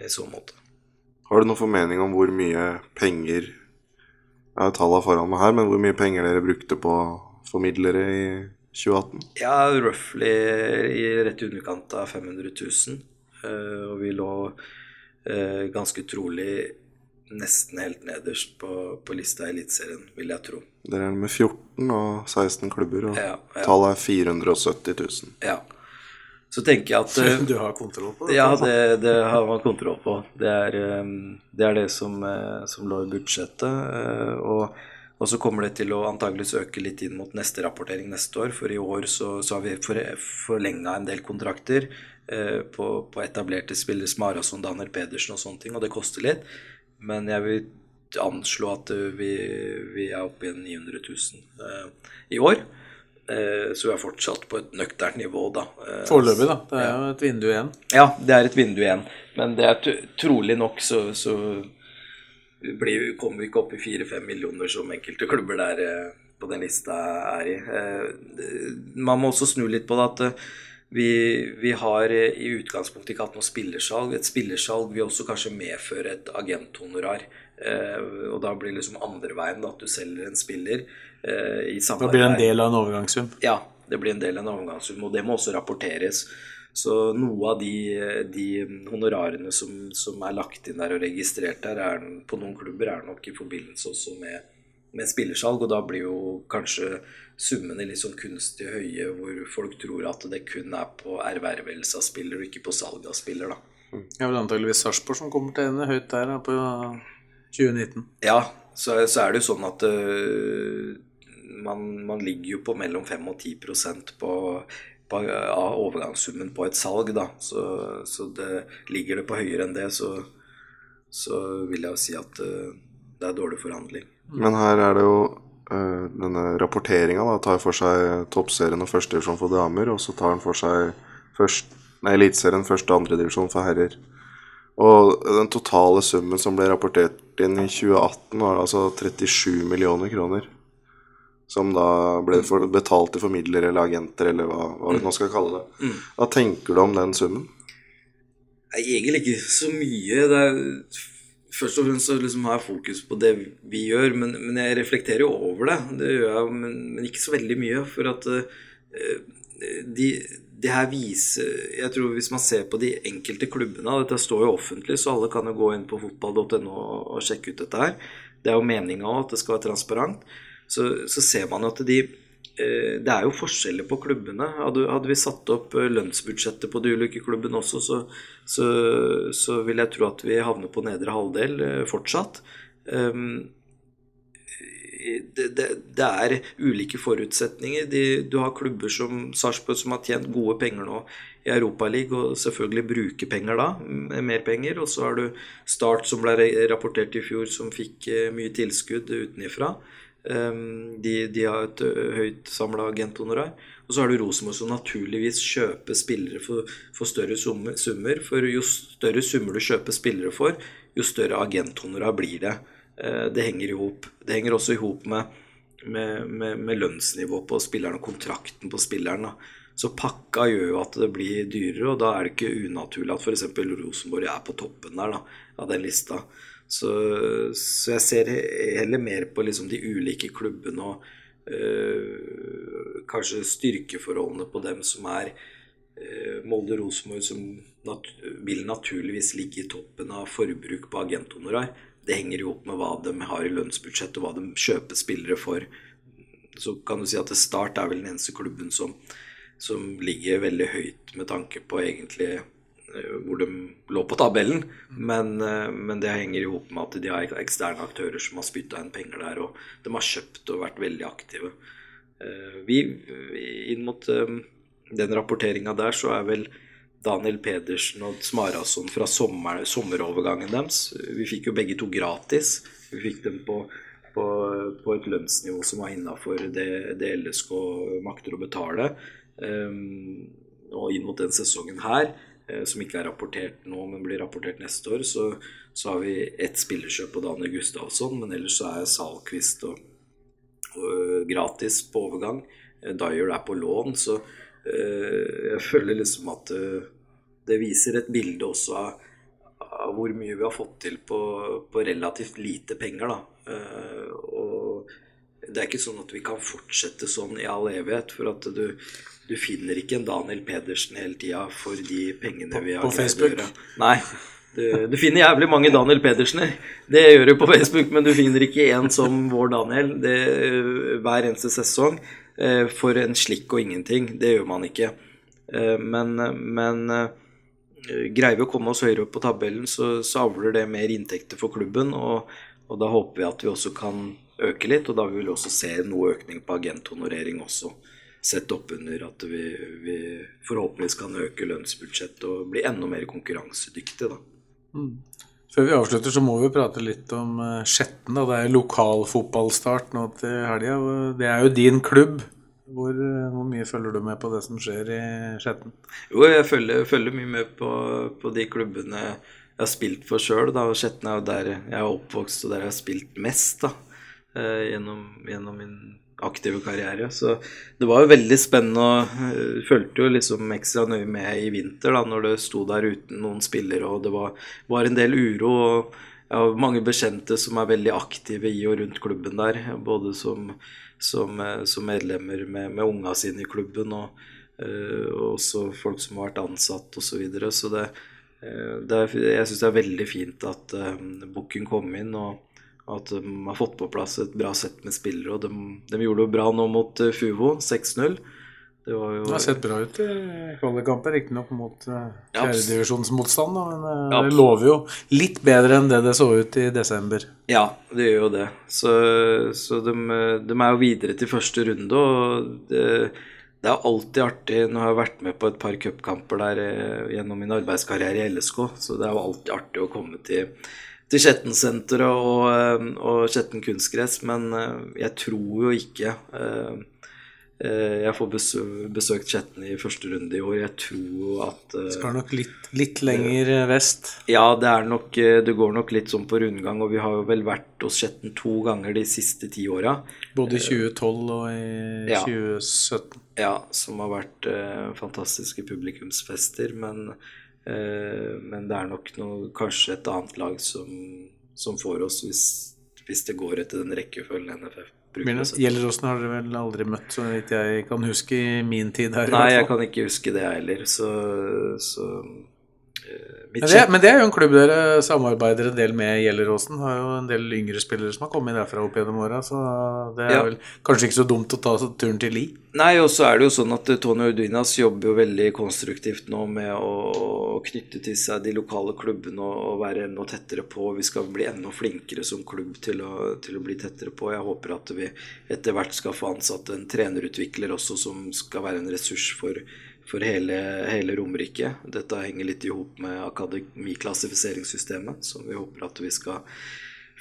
i så måte. Har du noen formening om hvor mye penger Jeg har tallene foran meg her, men hvor mye penger dere brukte på formidlere i 2018? Ja, roughly i rett i underkant av 500 000. Eh, og vi lå eh, ganske trolig nesten helt nederst på, på lista i Eliteserien, vil jeg tro. Dere er med 14 og 16 klubber, og Ja, ja. tallet er 470 000. Ja. Så tenker jeg at eh, Du har kontroll på det? Ja, det, det har man kontroll på. Det er eh, det, er det som, eh, som lå i budsjettet. Og, og så kommer det til å antageligvis øke litt inn mot neste rapportering neste år. For i år så, så har vi for, forlenga en del kontrakter på, på etablerte spillere som Arason, Daniel Pedersen og sånne ting, og det koster litt. Men jeg vil anslå at vi, vi er oppe i 900 000 eh, i år. Eh, så vi er fortsatt på et nøkternt nivå, da. Eh, Foreløpig, da. Det er jo et vindu igjen. ja, det er et vindu igjen. Men det er trolig nok så, så blir, kommer vi ikke opp i fire-fem millioner som enkelte klubber der eh, på den lista er i. Man må også snu litt på det at vi, vi har i utgangspunktet ikke hatt noe spillersalg. Et spillersalg vil også kanskje medføre et agenthonorar. Og da blir det liksom andre veien da, at du selger en spiller i Da Det blir en del av en overgangssum. Ja, det blir en del av en overgangssum, og det må også rapporteres. Så noe av de, de honorarene som, som er lagt inn der og registrert der, er, på noen klubber er nok i forbindelse også med, med spillersalg, og da blir jo kanskje summene litt sånn kunstig høye, hvor folk tror at det kun er på ervervelse av spiller og ikke på salg av spiller, da. Det er vel antageligvis Sarpsborg som kommer til ende høyt der da, på 2019. Ja, så, så er det jo sånn at øh, man, man ligger jo på mellom 5 og 10 på, på, av overgangssummen på et salg, da. Så, så det, ligger det på høyere enn det, så, så vil jeg jo si at øh, det er dårlig forhandling. Men her er det jo eh, denne rapporteringa tar for seg toppserien og førstedivisjon for damer, og så tar den for seg først, nei, eliteserien, første og andredivisjon for herrer. Og den totale summen som ble rapportert inn i 2018, var altså 37 millioner kroner. Som da ble for, betalt til formidlere eller agenter, eller hva, hva vi nå skal kalle det. Hva tenker du om den summen? Nei, egentlig ikke så mye. Det er, først og fremst så liksom har jeg fokus på det vi gjør, men, men jeg reflekterer jo over det. Det gjør jeg, men, men ikke så veldig mye. For at uh, de, det her viser Jeg tror hvis man ser på de enkelte klubbene Dette står jo offentlig, så alle kan jo gå inn på fotball.no og, sjekke ut dette her. Det er jo meninga at det skal være transparent. Så, så ser man jo at de eh, det er jo forskjeller på klubbene. Hadde, vi satt opp eh, lønnsbudsjettet på de ulike klubbene også, så, så, så vil jeg tro at vi havner på nedre halvdel eh, fortsatt. Um, det, det, det er ulike forutsetninger. De, du har klubber som Sarpsborg som har tjent gode penger nå i Europaligaen, og selvfølgelig bruker penger da, mer penger. Og så har du Start som ble rapportert i fjor, som fikk mye tilskudd utenifra. Um, de, de har et høyt samla agenthonorar. Og så har du Rosenborg som naturligvis kjøper spillere for, for større summer. For jo større summer du kjøper spillere for, jo større agenthonorar blir det. Eh, Det henger i hop. Det henger også i hop med, med, med, med lønnsnivået på spilleren og kontrakten på spilleren. Da. Så pakka gjør jo at det blir dyrere, og da er det ikke unaturlig at f.eks. Rosenborg er på toppen der da, av den lista. Så, så jeg ser heller mer på liksom de ulike klubbene og øh, kanskje styrkeforholdene på dem som er øh, Molde Rosenborg, som nat vil naturligvis ligge i toppen av forbruk på agenthonorar. Det henger jo opp med hva de har i lønnsbudsjett, og hva de kjøper spillere for. Så kan du si at Start er vel den eneste klubben som, som ligger veldig høyt med tanke på egentlig hvor de lå på tabellen. Men, eh, men det henger i hop med at de har eksterne aktører som har spytta inn penger der, og de har kjøpt og vært veldig aktive. Eh, Vi, inn mot eh, den rapporteringa der, så er vel Daniel Pedersen og Smarason fra sommer, sommerovergangen deres. Vi fikk jo begge to gratis. Vi fikk dem på, på, på et lønnsnivå som var innafor det, det LSK makter å betale. Um, og inn mot den sesongen her, eh, som ikke er rapportert nå, men blir rapportert neste år, så, så har vi ett spillerkjøp på Daniel Gustavsson, men ellers så er Salquist og, og gratis på overgang. Eh, Dyer er på lån, så øh, jeg føler liksom at øh, det viser et bilde også av, av hvor mye vi har fått til på, på relativt lite penger. Da. Eh, og det er ikke sånn at vi kan fortsette sånn i all evighet. For at du, du finner ikke en Daniel Pedersen hele tida for de pengene vi har på Facebook? Nei, Du, du finner jævlig mange Daniel Pedersener. Det gjør du på Facebook, men du finner ikke en som vår Daniel det, hver eneste sesong. eh, For en slikk og ingenting. Det gjør man ikke. Eh, Men, men eh, greier vi å komme oss høyere opp på tabellen, så, så avler det mer inntekter for klubben. Og, og da håper vi at vi også kan øke litt, og da vil vi også se noe økning på agenthonorering også. Sett opp under at vi, vi forhåpentligvis kan øke lønnsbudsjettet og bli enda mer konkurransedyktige, da. Før vi avslutter, så må vi prate litt om eh, Skjetten. Det er lokalfotballstart nå til helga. Det er jo din klubb. Hvor, eh, hvor mye følger du med på det som skjer i Skjetten? Jo, jeg følger, følger mye med på, på de klubbene jeg har spilt for sjøl. Skjetten er jo der jeg er oppvokst og der jeg har spilt mest da, eh, gjennom, gjennom min aktive karriere. Så det var jo veldig spennende og eh, fulgte jo liksom ekstra nøye med i vinter da, når det sto der uten noen spillere og det var, var en del uro. og jeg har mange bekjente som er veldig aktive i og rundt klubben der. Både som, som, eh, som medlemmer med, med unga sine i klubben, og, eh, også folk som har vært ansatt osv. Så, videre. så det, eh, det er, jeg syns det er veldig fint at uh, Bukken kom inn, og at de har fått på plass et bra sett med spillere. Og de, de gjorde det bra nå mot eh, Fuvo, 6-0. Det var jo Det har sett bra ut i kvalikkamper, riktignok mot Ja, fjerdedivisjonsmotstand. Men eh, det abs- lover jo litt bedre enn det det så ut i desember. Ja, det gjør jo det. Så, så de, de er jo videre til første runde, og det, det er alltid artig Nå har jeg vært med på et par cupkamper der eh, gjennom min arbeidskarriere i LSK, så det er jo alltid artig å komme til, til Skjetten-senteret og, eh, og Skjetten kunstgress, men eh, jeg tror jo ikke eh, jeg får besøkt Skjetten i første runde i år. Jeg tror at Skal nok litt, litt lenger vest. ja, det er nok Det går nok litt sånn på rundgang, og vi har jo vel vært hos Skjetten to ganger de siste ti åra. Både i 2012 og i Ja. 2017. Ja, som har vært fantastiske publikumsfester, men, men det er nok noe, kanskje et annet lag som, som får oss hvis, hvis det går etter den rekkefølgen NFF bruker. Gjelleråsen har dere vel aldri møtt, så vidt jeg kan huske i min tid her. Nei, jeg kan ikke huske det heller, så, så eh, Men det, men det er jo en klubb dere samarbeider en del med Gjelleråsen. Har jo en del yngre spillere som har kommet derfra opp gjennom åra, så det er Ja. vel kanskje ikke så dumt å ta turen til Li. Nei, og så er det jo sånn at Tony Orduinas jobber jo veldig konstruktivt nå med å knytte til seg de lokale klubbene og, og være enda tettere på. Vi skal bli enda flinkere som klubb til å, til å bli tettere på. Jeg håper at vi etter hvert skal få ansatt en trenerutvikler også som skal være en ressurs for, for hele, hele Romerike. Dette henger litt i hop med akademiklassifiseringssystemet, som vi håper at vi skal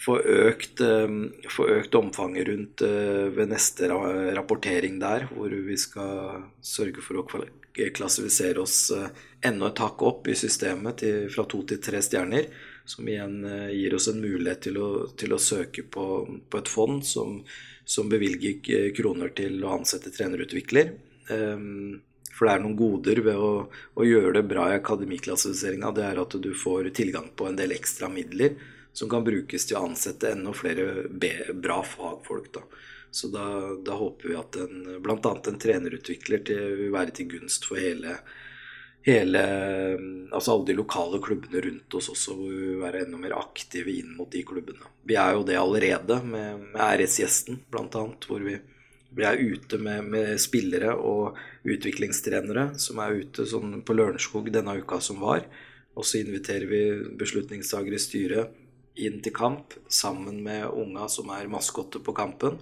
få økt, eh, få økt omfanget rundt eh, ved neste ra rapportering der, hvor vi skal sørge for å klassifisere oss eh, enda et hakk opp i systemet til, fra to til tre stjerner, som igjen gir oss en mulighet til å, til å søke på, på et fond som, som bevilger kroner til å ansette trenerutvikler. Ehm, for det er noen goder ved å, å gjøre det bra i akademiklassifiseringa. Det er at du får tilgang på en del ekstra midler som kan brukes til å ansette enda flere bra fagfolk. Da. Så da, da håper vi at en, bl.a. en trenerutvikler til, vil være til gunst for hele, hele Altså alle de lokale klubbene rundt oss også, vil være enda mer aktive inn mot de klubbene. Vi er jo det allerede med, med RS-gjesten, bl.a., hvor vi vi er ute med, med spillere og utviklingstrenere som er ute sånn på Lørenskog denne uka som var. Og så inviterer vi beslutningstagere i styret inn til kamp sammen med unga som er maskotter på kampen.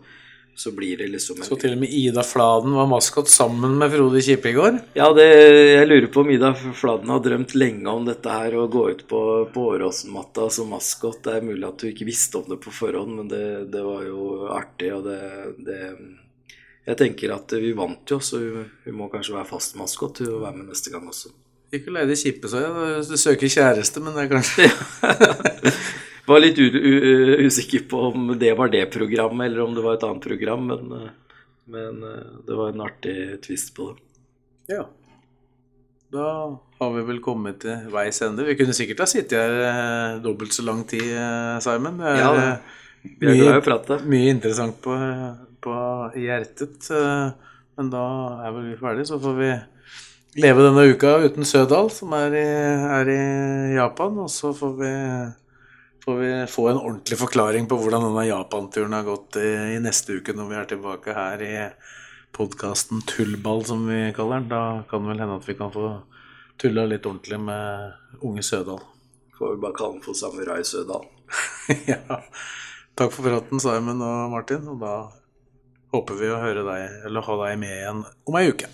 Så blir det liksom en Så til og med Ida Fladen var maskot sammen med Frode Kippe i går. Ja, det, jeg lurer på om Ida Fladen har drømt lenge om dette her, å gå ut på, på Åråsen-matta som maskot. Det er mulig at du ikke visste om det på forhånd, men det, det var jo artig, og det, det Jeg tenker at vi vant jo, så hun vi må kanskje være fast maskot til å være med neste gang også. Ikke leide Kippe, så jeg. Du søker kjæreste, men det er kanskje Var litt usikker på om det var det programmet, eller om det var et annet program, men, eh, men eh, det var en artig twist på det. Ja. Da har vi vel kommet til veis ende. Vi kunne sikkert ha sittet her eh, dobbelt så lang tid, Simon. Det er Ja, det- Vi er glad i å prate. mye interessant på, på hjertet. eh, Men da er vel vi ferdige, så får vi leve denne uka uten Sødal, som er i, er i Japan. Og så får vi, får vi få en ordentlig forklaring på hvordan denne Japan-turen har gått i, i neste uke, når vi er tilbake her i podkasten Tullball, som vi kaller den. Da kan det vel hende at vi kan få tulla litt ordentlig med unge Sødal. Får vi bare kalle den for Samurai Sødal. ja. Takk for praten, Simon og Martin. Og da håper vi å høre deg eller ha deg med igjen om ei uke.